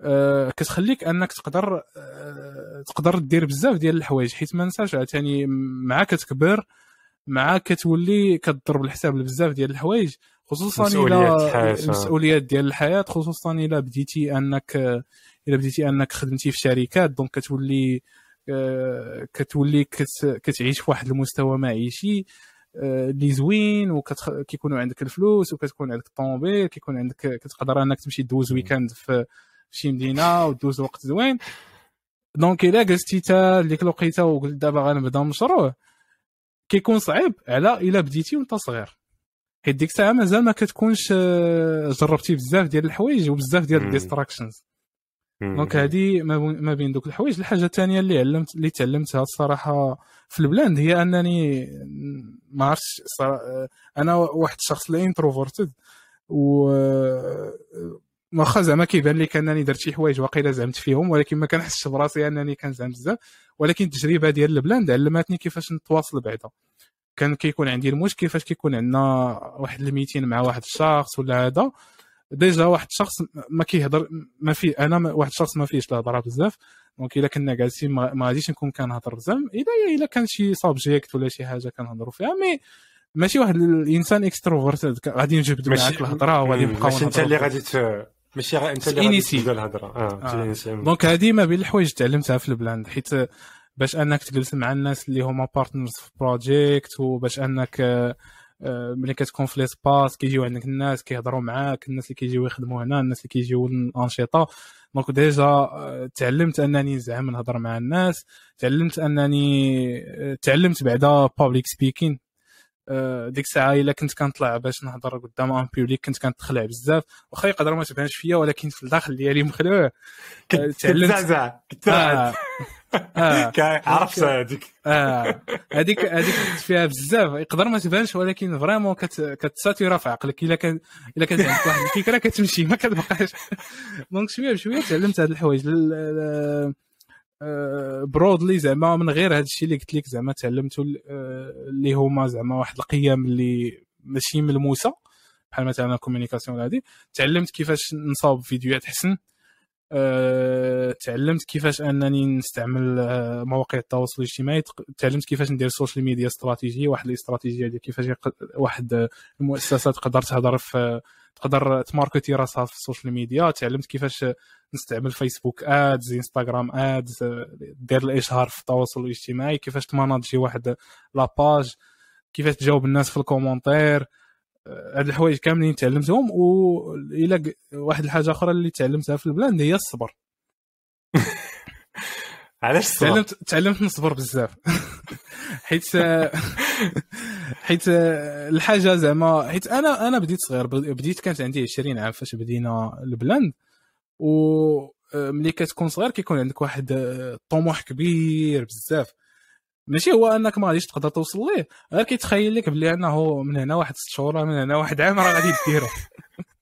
أه كتخليك إنك تقدر أه تقدر دير بزاف ديال الحوايج حيت ما نساش عاوتاني مع كتكبر مع كتولي كتضرب الحساب لبزاف ديال الحوايج خصوصا إلى المسؤوليات ديال الحياة خصوصا إلى بديتي أنك إلى بديتي أنك خدمتي في شركات. Donc كتولي أه كتولي كتعيش في واحد المستوى معيشي اللي زوين وكيكونوا عندك الفلوس وكتكون عندك الطوموبيل كيكون عندك كتقدر أنك تمشي دوز weekend في شي مدينة ودوز وقت زوين. Donc إلا جلستي تا ديك الوقيتة وقلت دابا غنبدأ مشروع كيكون صعيب على إلا بديتي وأنت صغير. حيت ديك الساعة مازال ما كتكونش جربتي بزاف ديال الحوايج وبزاف ديال ال distractions. Donc هذه ما بين دوك الحوايج. الحاجة الثانية اللي علمت اللي تعلمتها الصراحة في البلاند هي أنني ما عرفتش أنا واحد الشخص اللي introverted و واخا زعما كيبان لك انني درت شي حوايج واقيلا زعمت فيهم ولكن ما كنحسش براسي أنني كنزعم بزاف. ولكن التجربة ديال البلاند علمتني كيفاش نتواصل بعدا. كان كيكون عندي المشكل كيفاش كيكون عندنا واحد ال meeting مع واحد الشخص ولا هذا. Déjà واحد الشخص ما كيهضر ما في أنا واحد الشخص ما فيهش الهضره بزاف. Donc إلا كنا جالسين ما غاديش نكون كنهضر بزاف. إلا إلا كان شي subject ولا شي حاجة كنهضروا فيها. Mais ماشي واحد الإنسان extrovert غادي نجبد معاك الهضرة وغادي نبقاو ماشي أنت اللي غادي ماشي أنت اللي غادي تبدا الهضرة. آه, آه. Donc هذه ما بين الحوايج تعلمتها في البلاند حيت باش انك تجلس مع الناس اللي هما partners في project وباش انك ملي كتكون في l'espace كيجيو عندك الناس كيهضروا معاك الناس اللي كيجيو يخدموا هنا الناس اللي كيجيو الانشطه donc déjà تعلمت أنني زعما نهضر مع الناس تعلمت أنني تعلمت بعدا public speaking ديك الساعة إلا كنت كنطلع باش نهضر قدام un public كنت كنتخلع بزاف. واخا يقدر ما تبانش فيا ولكن في الداخل ديالي مخلوع. تعلمت. كنت آه. عرفت هذيك آه. هذيك هذيك فيها بزاف. يقدر ما تبانش ولكن vraiment كتساتيرا في عقلك. إلا كان إلا كانت عندك واحد الفكرة كتمشي ما كتبقاش. Donc شوية بشوية تعلمت هاد الحوايج. برودلي زعما من غير هذا الشيء اللي قلت لك زعما تعلمت اللي هما زعما واحد القيم اللي ماشي ملموسة بحال مثلا ال communication هذه تعلمت كيفاش نصاوب فيديوهات حسن. أه، تعلمت كيفاش أنني نستعمل أه، مواقع التواصل الاجتماعي. تعلمت كيفاش ندير ال social media strategy واحد الاستراتيجية ديال كيفاش واحد المؤسسات تقدر تهضر في تقدر تماركتي راسها في ال social media تعلمت كيفاش نستعمل فيسبوك ads إنستغرام ads دير الإشهار في التواصل الاجتماعي كيفاش تماناجي واحد la page كيفاش تجاوب الناس في ال commentaires هاد الحوايج كاملين تعلمتهم والى واحد الحاجة أخرى اللي تعلمتها في البلاند هي الصبر. علاش تعلمت تعلمت نصبر بزاف. حيت حيت الحاجة زعما حيت أنا أنا بديت صغير بديت كانت عندي 20 عام فاش بدينا البلاند و ملي كتكون صغير كيكون عندك واحد الطموح كبير بزاف. ماشي هو أنك ما غاديش تقدر توصل ليه غير كيتخيل لك بلي أنه من هنا واحد ست شهور من هنا واحد عام راه غادي ديرو.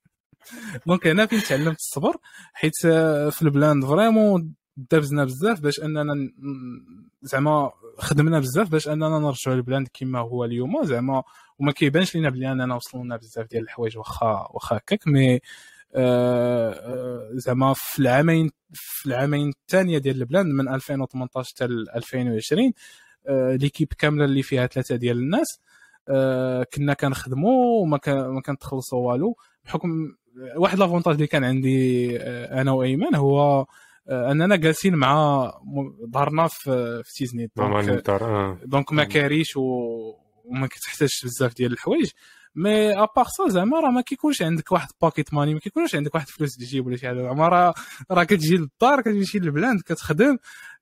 donc هنا فين تعلمت الصبر؟ حيت في البلاند vraiment دابزنا بزاف باش أننا زعما خدمنا بزاف باش أننا نرجعوا البلاند كما هو اليوم. زعما وما كيبانش لينا بلي أننا وصلنا بزاف ديال الحوايج واخا واخا هكاك mais آه، آه، زعما في العامين في العامين الثانية ديال البلاند من 2018 حتى 2020 آه، l'équipe كاملة اللي فيها ثلاثة ديال الناس كنا كنخدموا وما ما كنتخلصوا والو. بحكم واحد l'avantage اللي كان عندي أنا وأيمن هو اننا جالسين مع دارنا في في تيزنيت donc, donc ما كاريش وما كتحتاجش بزاف ديال الحوايج. mais à part ça زعما راه ما كيكونش عندك واحد pocket money ما كيكونش عندك واحد فلوس تجيب ولا شي حاجة. زعما راه راه كتجي للدار كتمشي للبلاند كتخدم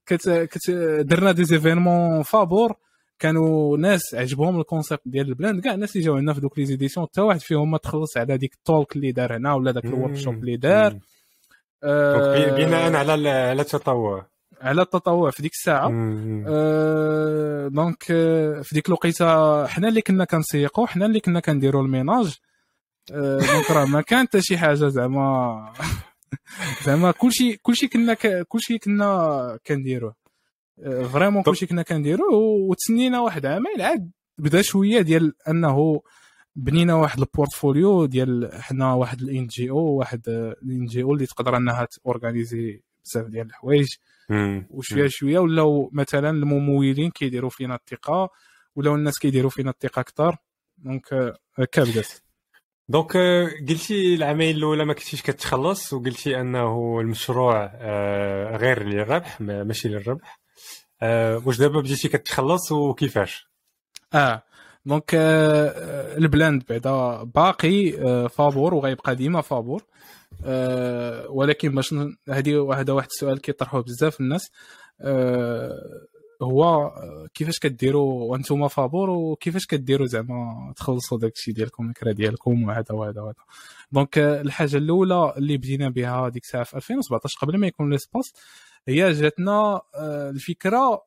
كت كت درنا des événements فابور كانوا ناس عجبهم ال concept ديال البلاند كاع الناس اللي جاو عندنا في دوك les éditions حتى واحد فيهم ما تخلص على ديك ال talk اللي دار هنا ولا داك ال workshop اللي دار. بناء على على التطوع على التطوع في ديك الساعة آه donc في ديك الوقيته حنا اللي كنا كنسيقوا حنا اللي كنا كنديروا ال ménage آه donc راه ما كان حتى شي حاجة زعما زعما كلشي كلشي كنا كلشي كنا كنديروه vraiment كلشي كنا كنديروه وتسنينا واحد عامين عاد بدا شوية ديال انه بنينا واحد ال portfolio ديال حنا واحد ال NGO واحد ال NGO اللي تقدر انها تورغانيزي بزاف ديال الحوايج. وشوية شوية ولاو مثلا الممولين كيديروا فينا الثقة ولاو الناس كيديروا فينا الثقة أكثر donc هكا بدات donc قلتي العامين الأولى ما كنتيش كتخلص وقلتي أنه المشروع آه، غير للربح ماشي للربح. آه، واش دابا بديتي كتخلص وكيفاش؟ آه دونك آه البلاند بعدا باقي آه فابور وغيبقى ديما فابور. آه ولكن باش هذه هذا واحد السؤال كيطرحوه بزاف الناس. هو كيفاش كديروا وأنتم فابور وكيفاش كديروا زعما تخلصوا داك الشيء ديالكم الكرا ديالكم وهذا وهذا وهذا. donc الحاجة الأولى اللي بدينا بها ديك الساعة في 2017 قبل ما يكون l'espace هي جاتنا الفكرة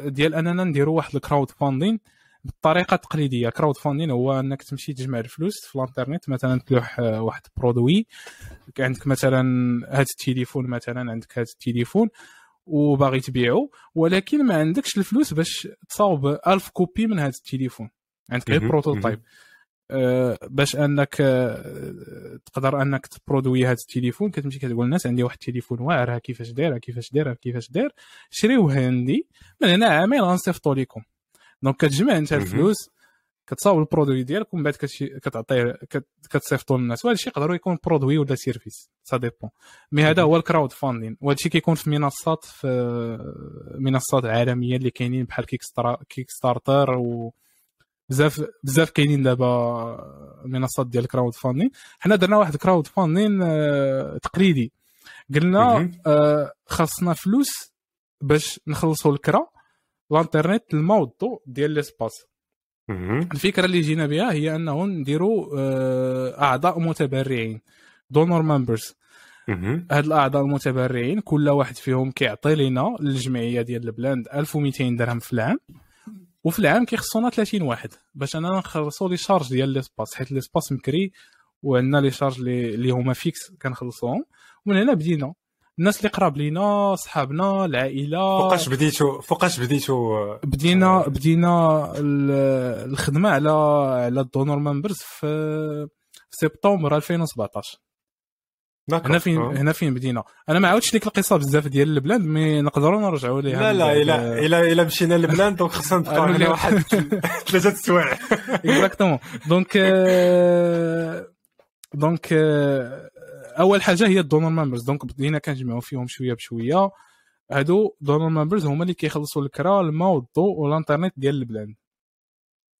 ديال أننا نديروا واحد ال crowdfunding بالطريقة التقليديه crowdfunding هو إنك تمشي تجمع الفلوس في الانترنت مثلا تلوح آه، واحد produit. عندك مثلا هذا التليفون مثلا عندك هذا التليفون وباغي تبيعو. ولكن ما عندكش الفلوس باش تصاوب ألف copies من هذا التليفون. عندك غير prototype أه باش إنك أه تقدر إنك تبرودوي هذا التليفون. كتمشي كتقول للناس عندي واحد التليفون واعر كيفاش داير كيفاش داير كيفاش داير. شريوه عندي من هنا عامين غنصيفطو لكم donc كتجمع انت الفلوس كتصاوب ال produit ديالك ومن بعد كتعطيه كتصيفطو للناس وهذا الشيء يقدروا يكون produit ولا service ça dépend mais هذا هو ال crowdfunding وهذا الشيء كيكون في منصات في منصات عالميه اللي كاينين بحال كيك ستارتر و بزاف بزاف كاينين دابا منصات ديال ال crowdfunding حنا درنا واحد crowdfunding تقليدي قلنا خاصنا فلوس باش نخلصوا الكرا الانترنت الماء والضوء ديال l'espace الفكرة اللي جينا بها هي أنه نديروا آه، أعضاء متبرعين donor members هاد الأعضاء المتبرعين كل واحد فيهم كيعطي لنا الجمعية ديال البلاند 1200 درهم في العام. وفي العام كيخصونا 30 واحد باش أننا نخلصوا les charges ديال l'espace حيت l'espace مكري وعندنا les charges اللي هما fixes كنخلصوهم. ومن هنا بدينا. الناس اللي قراب لينا صحابنا العائلة. فوقاش بديتو فوقاش بديتو بدينا بدينا الخدمة على على ال donor members في في سبتمبر 2017 هنا فين أوه. هنا فين بدينا؟ أنا ما عاودتش لك القصة بزاف ديال البلاد mais نقدروا نرجعوا ليها لا لا الا الا إلا مشينا للبلاد donc خصنا نبقاو هنا واحد ثلاثة السوايع exactement donc donc أول حاجة هي ال donor members. donc بدينا كنجمعوا فيهم شوية بشوية. هادو donor members هما اللي كيخلصوا الكرا الماء والضوء والإنترنت ديال L'blend.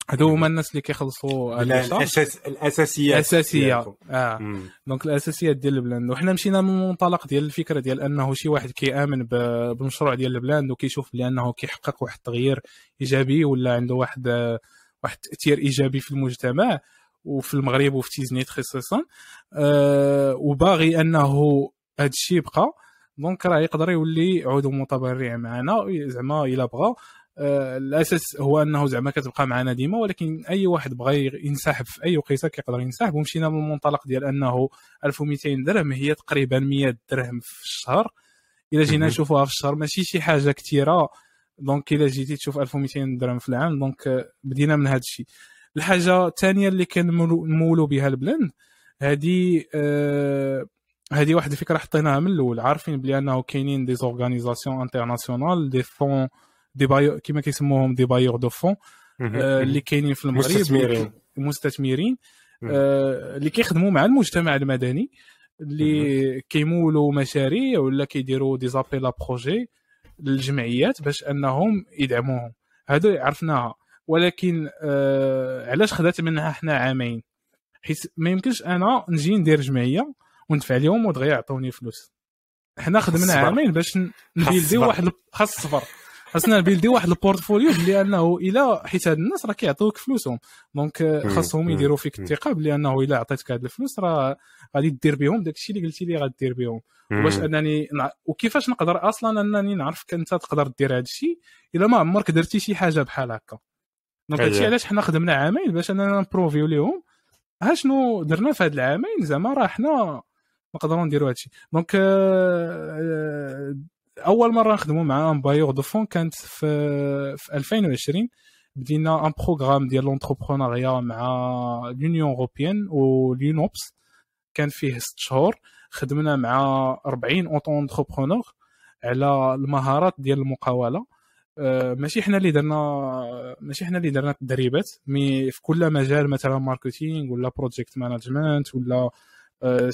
هادو هما الناس اللي كيخلصوا الاساس الأساسيات الأساسية. آه. Donc الأساسيات ديال L'blend وحنا مشينا من المنطلق ديال الفكرة ديال أنه شي واحد كيآمن بالمشروع ديال L'blend وكيشوف بانه كيحقق واحد التغيير إيجابي ولا عنده واحد واحد التاثير إيجابي في المجتمع وفي المغرب وفي تيزنيت خصيصا أه وباغي أنه هذا الشيء يبقى. donc راه يقدر يولي عضو متبرع معنا. زعما إلا بغى. أه الأساس هو أنه زعما كتبقى معنا ديما. ولكن أي واحد بغى ينسحب في أي وقيته كيقدر ينسحب. ومشينا من المنطلق ديال أنه 1200 درهم هي تقريبا 100 درهم في الشهر. إلا جينا نشوفوها في الشهر ماشي شي حاجة كثيره donc إلا جيتي تشوف 1200 درهم في العام. donc بدينا من هذا الشيء الحاجة الثانية اللي كنمولوا بها L'blend هذه آه هذه واحد الفكرة حطيناها من الأول. عارفين بلي أنه كاينين des organisations internationales des fonds des bailleurs كيما كيسموهم des bailleurs de fonds آه اللي كاينين في المغرب. مستثمرين. مستثمرين آه اللي كيخدموا مع المجتمع المدني اللي كيمولوا مشاريع ولا كيديروا des appels à projets للجمعيات باش أنهم يدعموهم. هادو عرفناها. ولكن آه علاش خدات منها حنا عامين؟ حيت ما يمكنش أنا نجي ندير جمعية وندفع لهم ودغيا يعطوني فلوس حنا خدمنا عامين باش ن build ي واحد خاص الصبر خاصنا ن build ي واحد ال portfolio بلي انه إلا حيت هاد الناس راه كيعطيوك فلوسهم. donc خاصهم يديروا فيك الثقة بلي انه إلا عطيتك هاد الفلوس راه غادي دير بهم داكشي اللي قلتي لي غادير بهم. واش أنني وكيفاش نقدر أصلا أنني نعرفك انت تقدر دير هذا الشيء إلا ما عمرك درتي شي حاجة بحال هكا. donc هادشي علاش حنا خدمنا عامين باش اننا ن prove يو ليهم. ها شنو درنا في هاد العامين؟ زعما راه حنا نقدروا نديروا هادشي. donc آه، أول مرة نخدموا مع un bailleur de fonds كانت في في 2020 بدينا un programme ديال l'entrepreneuriat مع l'Union européenne وليونوبس كان فيه ست شهور. خدمنا مع 40 auto-entrepreneurs على المهارات ديال المقاولة. آه، ماشي حنا اللي درنا ماشي حنا اللي درنا التدريبات. mais في كل مجال مثلا marketing ولا project management ولا آه،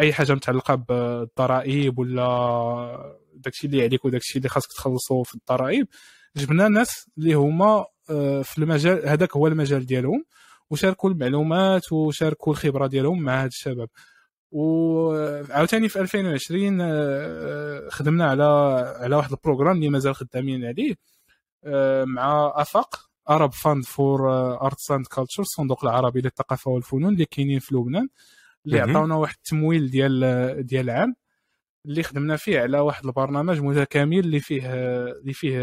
أي حاجة متعلقة بالضرائب ولا داكشي اللي عليك وداكشي اللي خاصك تخلصه في الضرائب جبنا ناس اللي هما آه، في المجال هذاك هو المجال ديالهم وشاركوا المعلومات وشاركوا الخبرة ديالهم مع هاد الشباب. وعاوتاني في 2020 آه، خدمنا على على واحد ال programme اللي مازال خدامين عليه آه، مع آفاق Arab Fund for Arts and Culture الصندوق العربي للثقافة والفنون اللي كاينين في لبنان اللي عطاونا واحد التمويل ديال ديال العام اللي خدمنا فيه على واحد البرنامج متكامل اللي فيه اللي فيه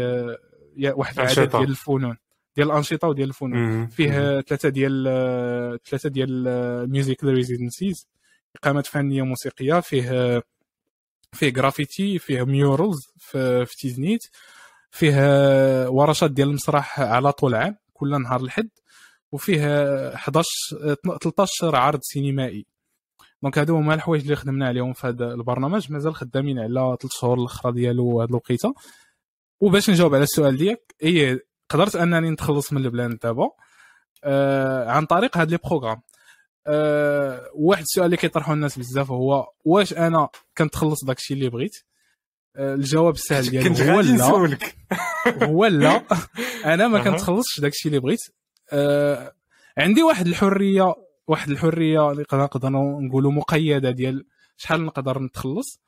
واحد العدد ديال الفنون ديال الأنشطة وديال الفنون. فيه ثلاثة ديال ثلاثة ديال ال music residencies اقامات فنية موسيقية فيه فيه جرافيتي فيه murals في, في تيزنيت فيه ورشات ديال المسرح على طول عام كل نهار الحد وفيه 11 13 عرض سينمائي. donc هادو هما الحوايج اللي خدمنا عليهم في هذا البرنامج مازال خدامين على ثلاث شهور الأخرى ديالو هاد الوقيتة. وباش نجاوب على السؤال ديالك هي قدرت أنني نتخلص من L'blend دابا؟ آه عن طريق هاد les programmes أه واحد السؤال اللي كيطرحوا الناس بزاف هو واش أنا كنتخلص داكشي اللي بغيت؟ أه الجواب السهل ديالو هو لا. هو لا. أنا ما كنتخلصش داكشي اللي بغيت. أه عندي واحد الحرية واحد الحرية اللي نقدر نقولوا مقيدة ديال شحال نقدر نتخلص.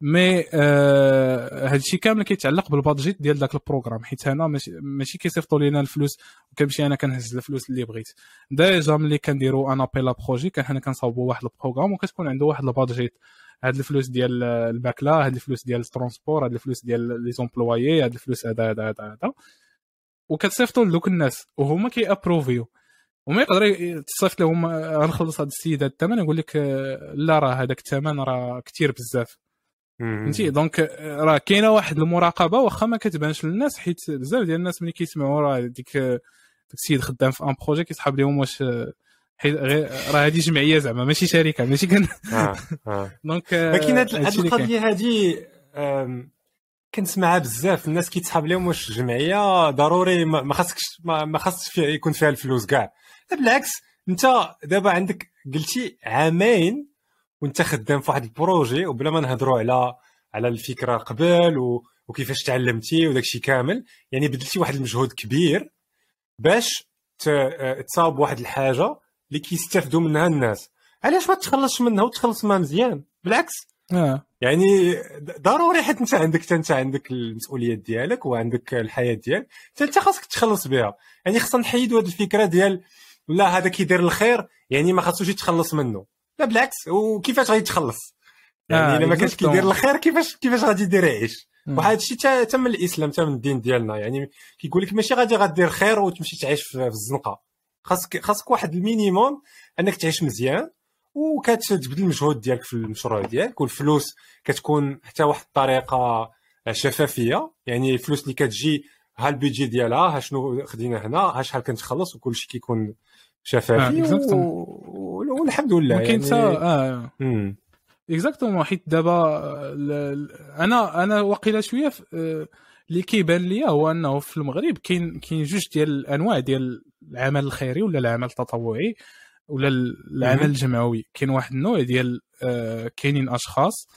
mais آه هذا الشيء كامل كيتعلق بال budget ديال ذاك ال programme. حيت أنا ماشي, ماشي كيصيفطوا لينا الفلوس وكنمشي أنا كنهز الفلوس اللي بغيت. déjà ملي كنديروا un appel à projets كان حنا كنصاوبوا واحد ال programme وكتكون عنده واحد ال budget. هاد الفلوس ديال الماكله هاد الفلوس ديال ال transport هاد الفلوس ديال les employés هاد الفلوس هذا هذا هذا هذا وكتصيفطوا لذوك الناس وهما كي approve يو وما يقدر تصيفط لهم غنخلص هذا السيد هذا الثمن يقول لك لا راه هذاك الثمن راه كثير بزاف. فهمتي؟ donc راه كاينة واحد المراقبه واخا ما كتبانش للناس حيت بزاف ديال الناس ملي كيسمعوا راه ديك داك السيد خدام في un projet كيسحب لهم واش حيت راه هذه جمعيه زعما ماشي شركه ماشي كان آه آه. donc ولكن هذه القضية هذه كنسمعها بزاف الناس كيتسحب لهم واش جمعيه ضروري ما خاصكش ما خاصش يكون فيها الفلوس كاع. بالعكس انت دابا عندك قلتي عامين وانت خدام في واحد البروجي وبلا ما نهضروا على على الفكرة قبل و... وكيفاش تعلمتي وداك الشيء كامل يعني بذلتي واحد المجهود كبير باش تصاوب واحد الحاجة اللي كيستافدوا منها الناس. علاش ما تخلصش منها وتخلص منها مزيان؟ بالعكس. آه. يعني ضروري حيت انت عندك انت عندك المسؤوليات ديالك وعندك الحياة ديالك انت خاصك تخلص بها. يعني خصنا نحيدوا هذه الفكرة ديال لا هذا كيدير الخير يعني ما خاصوش يتخلص منه. لا بالعكس وكيفاش غادي يتخلص يعني آه إلا ما كانش كيدير الخير كيفاش كيفاش غادي يدير يعيش وهذا الشيء تم الإسلام تم الدين ديالنا. يعني كيقول لك ماشي غادي غدير خير وتمشي تعيش في الزنقة. خاصك خاصك واحد المينيموم أنك تعيش مزيان وكتبذل المجهود ديالك في المشروع ديالك والفلوس كتكون حتى واحد الطريقة شفافية. يعني الفلوس اللي كتجي ها البيجي ديالها ها شنو خدينا هنا ها شحال كنتخلص وكل شيء كيكون شفافي آه و... والحمد لله يعني انت آه exactement حيت دابا أنا أنا واقيلا شوية اللي كيبان ليا هو أنه في المغرب كاين كاين جوج ديال الأنواع ديال العمل الخيري ولا العمل التطوعي ولا العمل الجمعوي كاين واحد النوع ديال آه كاينين أشخاص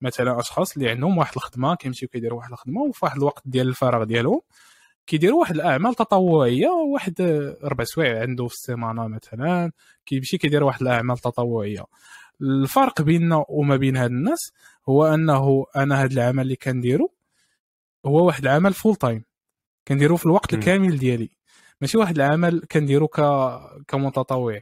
مثلا أشخاص اللي عندهم واحد الخدمة كيمشيو كيديروا واحد الخدمة وفي واحد الوقت ديال الفراغ ديالهم كيديروا واحد الأعمال تطوعية واحد ربع سوايع عنده في السيمانة مثلا كيمشي كيدير واحد الأعمال تطوعية. الفرق بيننا وما بين هاد الناس هو أنه أنا هاد العمل اللي كنديرو هو واحد العمل full time كنديرو في الوقت الكامل ديالي. ماشي واحد العمل كنديرو ك كمتطوع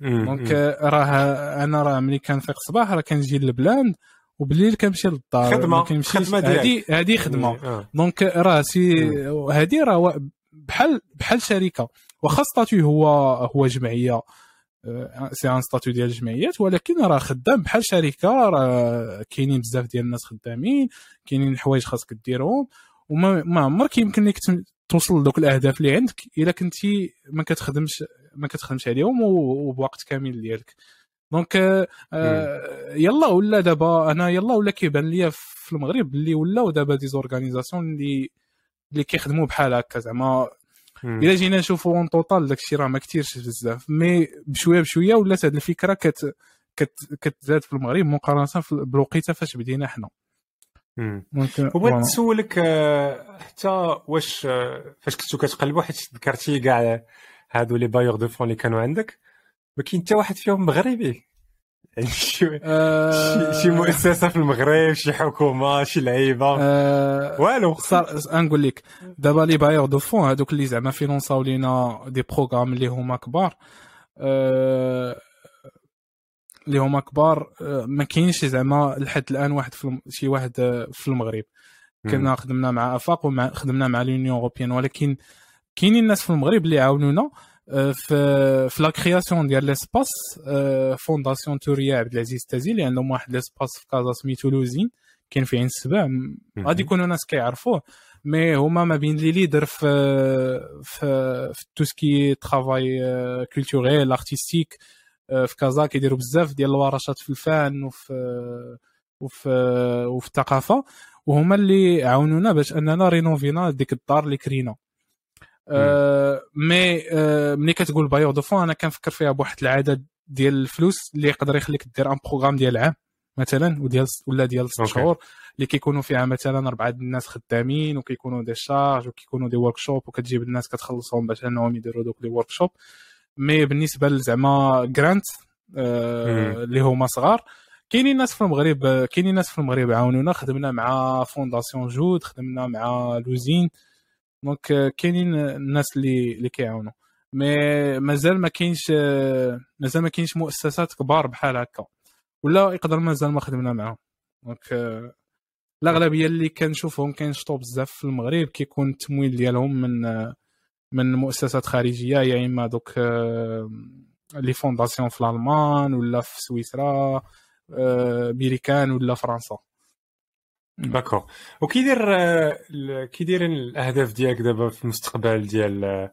donc راه أنا راه ملي كنفيق الصباح راه كنجي للبلاند وبالليل كنمشي للدار خدمة خدمة هذه هذه خدمة آه. donc راه c'est هذه راه بحال بحال شركة. واخا statut هو هو جمعية c'est un statut ديال الجمعيات ولكن راه خدام بحال شركة. راه كاينين بزاف ديال الناس خدامين كاينين الحوايج خاصك ديرهم. وما ما عمرك يمكن لك توصل لدوك الأهداف اللي عندك إلا كنتي ما كتخدمش ما كتخدمش عليهم وبوقت كامل ديالك. donc آه يلا ولا دابا أنا يلا ولا كيبان ليا في المغرب اللي ولاو دابا des organisations اللي اللي كيخدموا بحال هكا زعما. إلا جينا نشوفوا en total داكشي راه ما كثيرش بزاف mais بشوية بشوية ولات هذه الفكرة كت كت كتزاد في المغرب مقارنة بالوقيتة فاش بدينا حنا. بغيت نسولك آه، حتى واش آه، فاش كنتو كتقلبوا حيت ذكرتي كاع هادو les bailleurs de fonds اللي كانوا عندك؟ ما كاين حتى واحد فيهم مغربي. يعني شي أه... شي مؤسسة في المغرب شي حكومة شي لعيبة. أه... والو. صار نقول لك دابا les bailleurs de fonds هذوك اللي زعما financaw لينا des programmes اللي هما كبار. أه... اللي هما كبار أه، ما كاينش زعما لحد الآن واحد في شي واحد أه، في المغرب. كنا خدمنا مع أفاق وخدمنا مع l'Union européenne ولكن كاينين الناس في المغرب اللي عاونونا في في la création ديال l'espace Fondation توريا عبد العزيز تازي اللي عندهم واحد l'espace في كازا سميتو L'Uzine كاين في عين السبع غادي يكونوا ناس كيعرفوه mais هما ما بين les leaders في في في tout ce qui travail culturel artistique في كازا كيديروا بزاف ديال الورشات في الفن وفي وفي وفي الثقافه وهما اللي عاونونا باش اننا rénovينا ديك الدار اللي كرينا آه mais آه ملي كتقول bailleurs de fonds أنا كنفكر فيها بواحد العدد ديال الفلوس اللي يقدر يخليك دير un programme ديال عام مثلا وديال ولا ديال ست شهور اللي كيكونوا فيها مثلا أربعة الناس خدامين وكيكونوا des charges وكيكونوا des workshops وكتجيب الناس كتخلصهم باش أنهم يديروا دوك les workshops mais بالنسبة لزعما grant آه اللي هما صغار كاينين ناس في المغرب كاينين ناس في المغرب عاونونا خدمنا مع Fondation جود خدمنا مع L'Uzine donc كاينين الناس اللي اللي كيعاونوا. mais مازال ما كاينش مازال ما كاينش مؤسسات كبار بحال هكا. ولا يقدر مازال ما خدمنا معاهم. donc آه، الأغلبية اللي كنشوفهم كينشطوا بزاف في المغرب كيكون التمويل ديالهم من آه، من مؤسسات خارجية يا إما دوك les fondations في الألمان ولا في سويسرا ميريكان ولا فرنسا. d'accord وكيدير كيدايرين الاهداف ديالك دابا في المستقبل ديال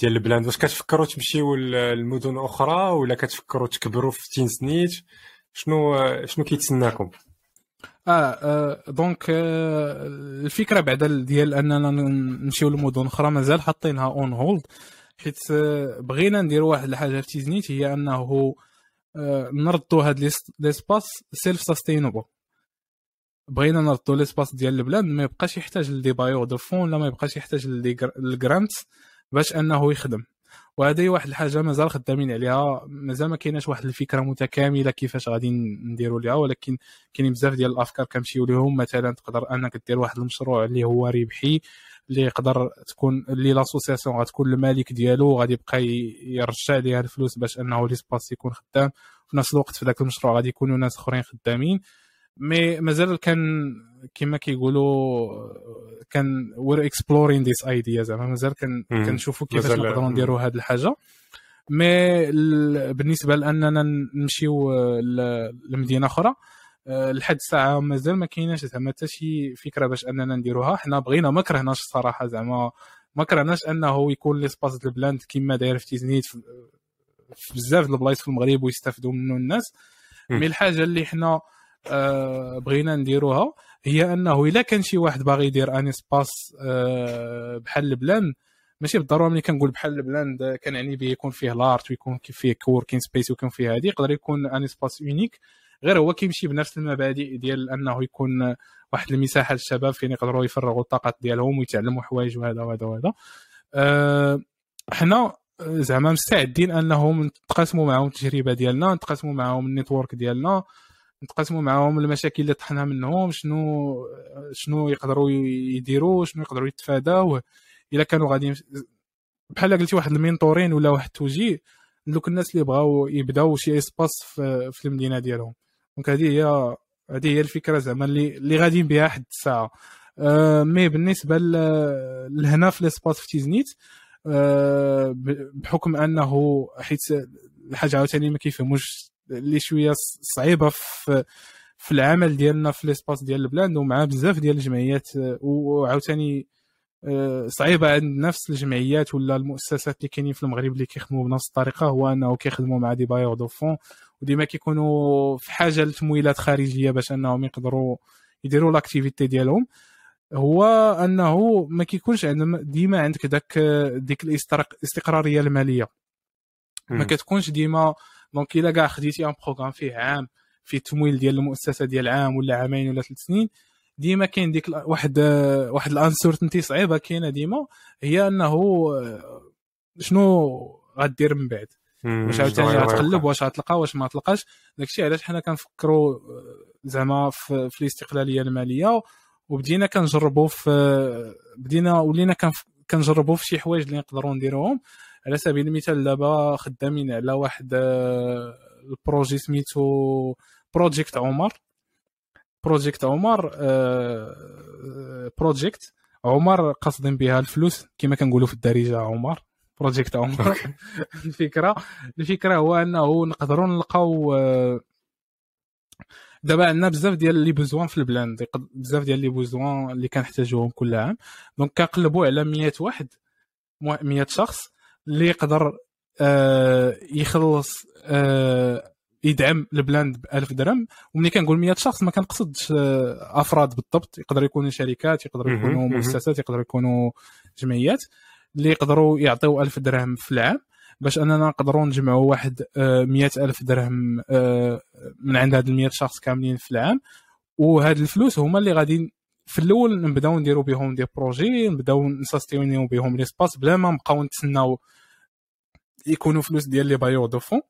ديال البلاند واش كتفكروا تمشيو لمدن أخرى ولا كتفكروا تكبروا في تيزنيت شنو شنو كيتسناكم آه, آه donc آه الفكرة بعدا ديال أننا نمشيو لمدن أخرى مازال حاطينها on hold حيت آه بغينا نديروا واحد الحاجة في تيزنيت هي أنه آه نردوا هاد l'espace self-sustainable بغينا نردوا l'espace ديال البلاند ما يبقاش يحتاج ل des bailleurs de fonds ولا ما يبقاش يحتاج لل grant باش أنه يخدم. وهذه واحد الحاجة مازال خدامين عليها. مازال ما كايناش واحد الفكرة متكاملة كيفاش غادي نديروا ليها ولكن كاينين بزاف ديال الأفكار كنمشيو لهم مثلا تقدر أنك دير واحد المشروع اللي هو ربحي اللي يقدر تكون اللي l'association غتكون المالك ديالو غادي يبقى يرجع ليها الفلوس باش أنه l'espace يكون خدام. في نفس الوقت في ذاك المشروع غادي يكونوا ناس أخرين خدامين. mais مازال كان كما كيقولوا كان we're exploring this idea زعما مازال كان كنشوفوا كيفاش نقدروا نديروا هذه الحاجة. mais بالنسبة لأننا نمشيو لمدينة أخرى آه، لحد الساعة مازال ما كايناش زعما حتى شي فكرة باش أننا نديروها. حنا بغينا ما كرهناش الصراحة زعما ما كرهناش أنه يكون l'espace ديال البلاند كما داير في تيزنيت في بزاف البلايص في المغرب ويستافدوا منه الناس. mais الحاجة اللي حنا آه بغينا نديروها. هي أنه إلا كان شي واحد باغي يدير un espace آه بحال البلاند ماشي بالضرورة ملي كنقول بحال L'blend كنعني به يكون فيه l'art ويكون فيه coworking space ويكون فيه هذه يقدر يكون un espace unique غير هو كيمشي بنفس المبادئ ديال أنه يكون واحد المساحة للشباب فين يقدروا يفرغوا الطاقات ديالهم ويتعلموا حوايج وهذا وهذا وهذا. أه حنا زعما مستعدين أنهم نتقاسموا معهم التجربة ديالنا نتقاسموا معهم ال network ديالنا. نتقاسموا معاهم المشاكل اللي طحنا منهم شنو شنو يقدروا يديروا شنو يقدروا يتفاداو. إلا كانوا غادي بحال قلتي واحد ال mentoring ولا واحد التوجيه دوك الناس اللي بغاو يبداو شي espace في, في المدينة ديالهم. donc هذه هي هذه هي الفكرة زعما اللي اللي غاديين بها حد الساعة. أه mais بالنسبة لهنا في l'espace في تيزنيت أه بحكم أنه حيت الحاجة عاوتاني ما كيفهموش اللي شوية صعيبة في في العمل ديالنا في l'espace ديال L'blend ومع بزاف ديال الجمعيات وعاوتاني آه، صعيبة عند نفس الجمعيات ولا المؤسسات اللي كاينين في المغرب اللي كيخدموا بنفس الطريقة هو أنه كيخدموا مع des bailleurs de fonds وديما كيكونوا في حاجة لتمويلات خارجية باش أنهم يقدروا يديروا l'activité ديالهم. هو أنه ما كيكونش عندهم ديما عندك داك ديك الاستقرارية المالية. ما كتكونش ديما donc إلا كاع خديتي un programme فيه عام فيه تمويل ديال المؤسسة ديال عام ولا عامين ولا ثلاث سنين ديما كاين ديك واحد واحد ال uncertainty صعيبة كاينة ديما هي أنه شنو غدير من بعد؟ واش عاوتاني غتقلب واش غتلقى واش ما تلقاش داكشي علاش حنا كنفكروا زعما في, في الاستقلالية المالية وبدينا كنجربوا في بدينا ولينا كنجربوا في شي حوايج اللي نقدروا نديروهم. على سبيل المثال دابا خدامين على واحد آه، ال projet سميتو project عمر. project عمر project آه، عمر قاصدين بها الفلوس كما كنقولوا في الدارجة عمر. project عمر. الفكرة الفكرة هو أنه نقدروا نلقاو آه، دابا عندنا بزاف ديال les besoins في L'blend. بزاف ديال les besoins اللي كنحتاجوهم كل عام donc كنقلبوا على 100 واحد 100 شخص. اللي يقدر آه يخلص آه يدعم L'blend ب 1000 درهم. وملي كنقول 100 شخص ما كنقصدش آه أفراد بالضبط. يقدر يكونوا شركات يقدروا يكونوا مؤسسات يقدروا يكونوا جمعيات اللي يقدروا يعطيو 1000 درهم في العام. باش أننا نقدروا نجمعوا واحد آه 100 ألف درهم آه من عند هاد ال 100 شخص كاملين في العام. وهاد الفلوس هما اللي غادي في الأول نبداو نديرو بهم des projets نبداو نساستيونيو بهم l'espace بلا ما نبقاو نتسناو يكونوا فلوس ديال les bailleurs de fonds.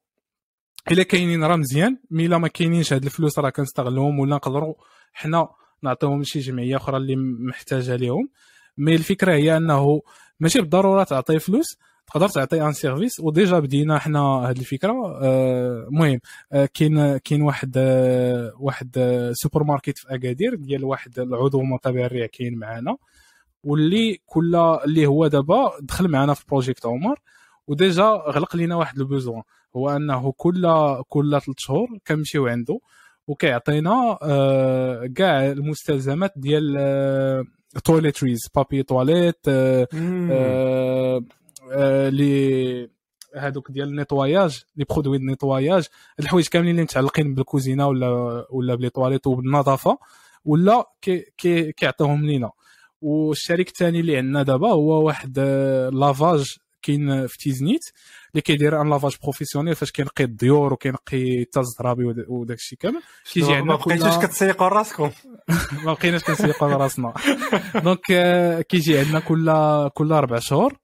إلا كاينين راه مزيان mais إلا ما كاينينش هاد الفلوس راه كنستغلوهم ولا نقدروا حنا نعطيهم لشي جمعية أخرى اللي محتاجة ليهم. mais الفكرة هي أنه ماشي بالضرورة تعطي فلوس تقدر تعطي un service و déjà بدينا حنا هذه الفكرة. المهم كاين كاين واحد واحد سوبر ماركت في أكادير ديال واحد العضو متبرع كاين معنا واللي كل اللي هو دابا دخل معنا في project عمر. و déjà غلق لينا واحد ال besoin هو أنه كل كل ثلاث شهور كنمشيو عنده وكيعطينا آه، كاع المستلزمات ديال toiletries papier toilette لي هادوك ديال ال nettoyage les produits ال nettoyage الحوايج كاملين اللي متعلقين بالكوزينة ولا ولا ب les toilettes وبالنظافة ولا كي كي كيعطيهم لينا. والشريك الثاني اللي عندنا دابا هو واحد lavage كاين في تيزنيت اللي كيدير un lavage professionnel فاش كينقي الديور وكينقي حتى الزرابي وداك الشيء كامل كيجي عندنا ما بقيتوش كتسيقوا راسكم. ما بقيناش كنسيقوا راسنا. donc كيجي عندنا كل كل أربع شهور.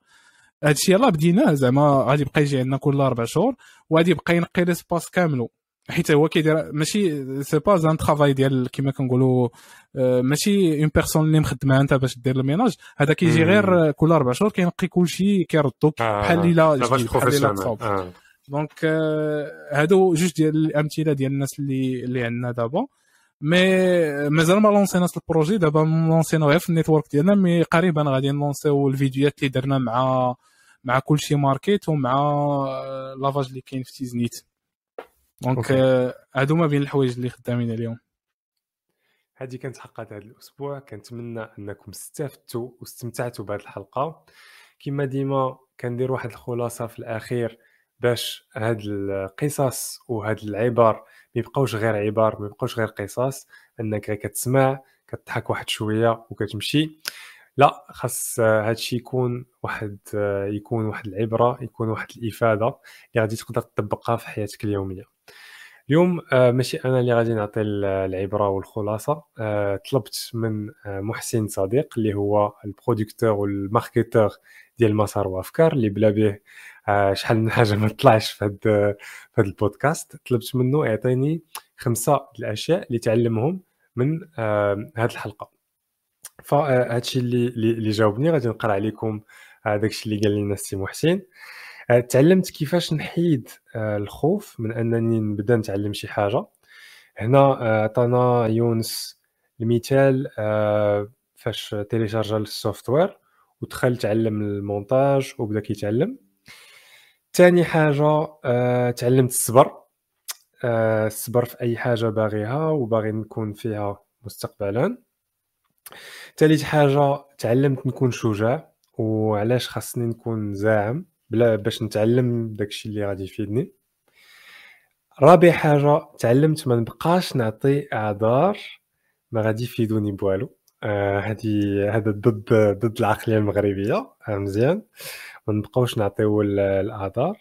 هذا الشيء يلاه بديناه زعما غادي يبقى يجي عندنا كل أربع شهور وغادي يبقى ينقي l'espace كاملو حيت هو كيدير ماشي c'est pas un travail ديال كيما كنقولوا آه، ماشي une personne اللي مخدمة انت باش دير ال ménage هذا كيجي غير كل أربع شهور كينقي كل شيء كيردو آه، بحال يلاه بحال تصاوب donc هادو جوج ديال الأمثلة ديال الناس اللي اللي عندنا دابا. mais مازال ما لونسيناش ال projet دابا لونسينا غير في ال network ديالنا mais قريبا غادي نلونسيو الفيديوهات اللي درنا مع مع كلشي Market ومع lavage اللي كاين في تيزنيت donc هادو ما بين الحوايج اللي خدامين اليوم هذه كانت حلقه هذا الأسبوع. كنتمنى أنكم استفدتوا واستمتعتوا بهذه الحلقة. كما ديما كندير واحد الخلاصة في الأخير باش هاد القصص وهاد العبر ما يبقاوش غير عبر ما يبقاوش غير قصص. أنك كتسمع كتضحك واحد شوية وكتمشي. لا خاص هادشي يكون واحد يكون واحد العبرة يكون واحد الإفادة اللي غادي تقدر تطبقها في حياتك اليومية. اليوم آه، ماشي أنا اللي غادي نعطي العبرة والخلاصة. آه، طلبت من آه، محسن صديق اللي هو ال producteur و ال marketeur ديال مسار وأفكار اللي بلا به شحال من حاجة ما طلعش في هذا في هذا البودكاست. طلبت منه يعطيني خمسة الأشياء اللي تعلمهم من هذه الحلقة. فهادشي اللي اللي جاوبني غادي نقرأ عليكم داكشي اللي قال لنا السي محسن. تعلمت كيفاش نحيد آه، الخوف من أنني نبدأ نتعلم شي حاجة. هنا آه، عطانا يونس المثال فاش تيليشارجا ال software ودخل تعلم المونتاج وبدا كيتعلم. ثاني حاجة تعلمت الصبر. الصبر في أي حاجة باغيها وباغي نكون فيها مستقبلا. ثالث حاجة تعلمت نكون شجاع وعلاش خاصني نكون زاعم. بلا باش نتعلم داكشي اللي غادي يفيدني. رابع حاجة تعلمت ما نبقاش نعطي أعذار ما غادي يفيدوني بوالو. آه هذه هذا ضد ضد العقلية المغربية. آه مزيان. ما نبقاوش نعطيو الأعذار.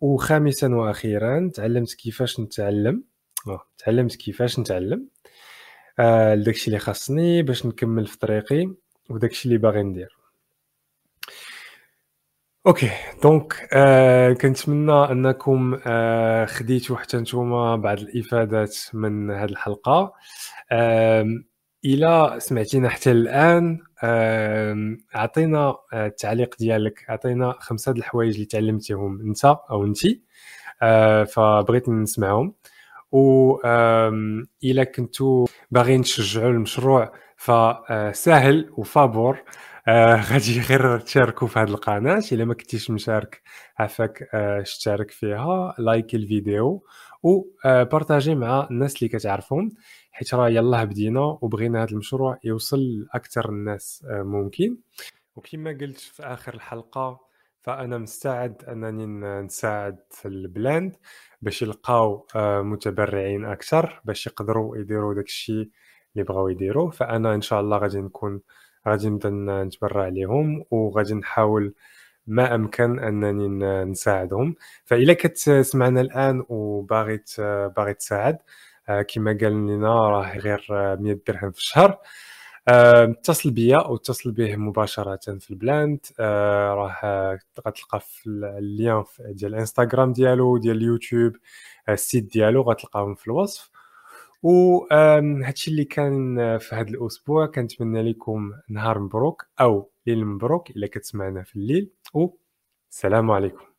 وخامسا وأخيرا تعلمت كيفاش نتعلم. آه تعلمت كيفاش نتعلم. آه لداكشي اللي خاصني باش نكمل في طريقي وداكشي اللي باغي ندير. أوكي donc آه كنتمنى أنكم آه خديتوا حتى نتوما بعض الإفادات من هذه الحلقة. آه إلى سمعتينا حتى الآن آه أعطينا التعليق ديالك أعطينا خمسة د الحوايج اللي تعلمتيهم أنت أو انت آه فبغيت نسمعهم. و إلى كنتو باغيين تشجعوا المشروع فسهل وفابور. آه غادي غير تشاركوا في هذه القناة. إلا ما كنتيش مشارك عفاك آه اشترك فيها لايك الفيديو وبارطاجي مع الناس اللي كتعرفهم. حيت راه يلاه بدينا وبغينا هذا المشروع يوصل لأكثر الناس آه ممكن. وكما قلت في آخر الحلقة فأنا مستعد أنني نساعد البلاند باش يلقاو آه متبرعين أكثر باش يقدروا يديروا داك الشيء اللي بغاو يديروه. فأنا إن شاء الله غادي نكون غادي نبدا نتبرع عليهم وغادي نحاول ما أمكن أنني نساعدهم. فاذا كتسمعنا الآن وباغي باغي تساعد آه، كما قال لنا راه غير 100 درهم في الشهر. آه، اتصل بيا أو اتصل به مباشرة في L'blend. آه، راه غتلقى في ال lien ديال الإنستغرام ديالو ديال اليوتيوب ال site ديالو غتلقاهم في الوصف. و هادشي اللي كان في هذا الأسبوع كنتمنى لكم نهار مبروك أو ليل مبروك إلا كتسمعنا في الليل. و السلام عليكم.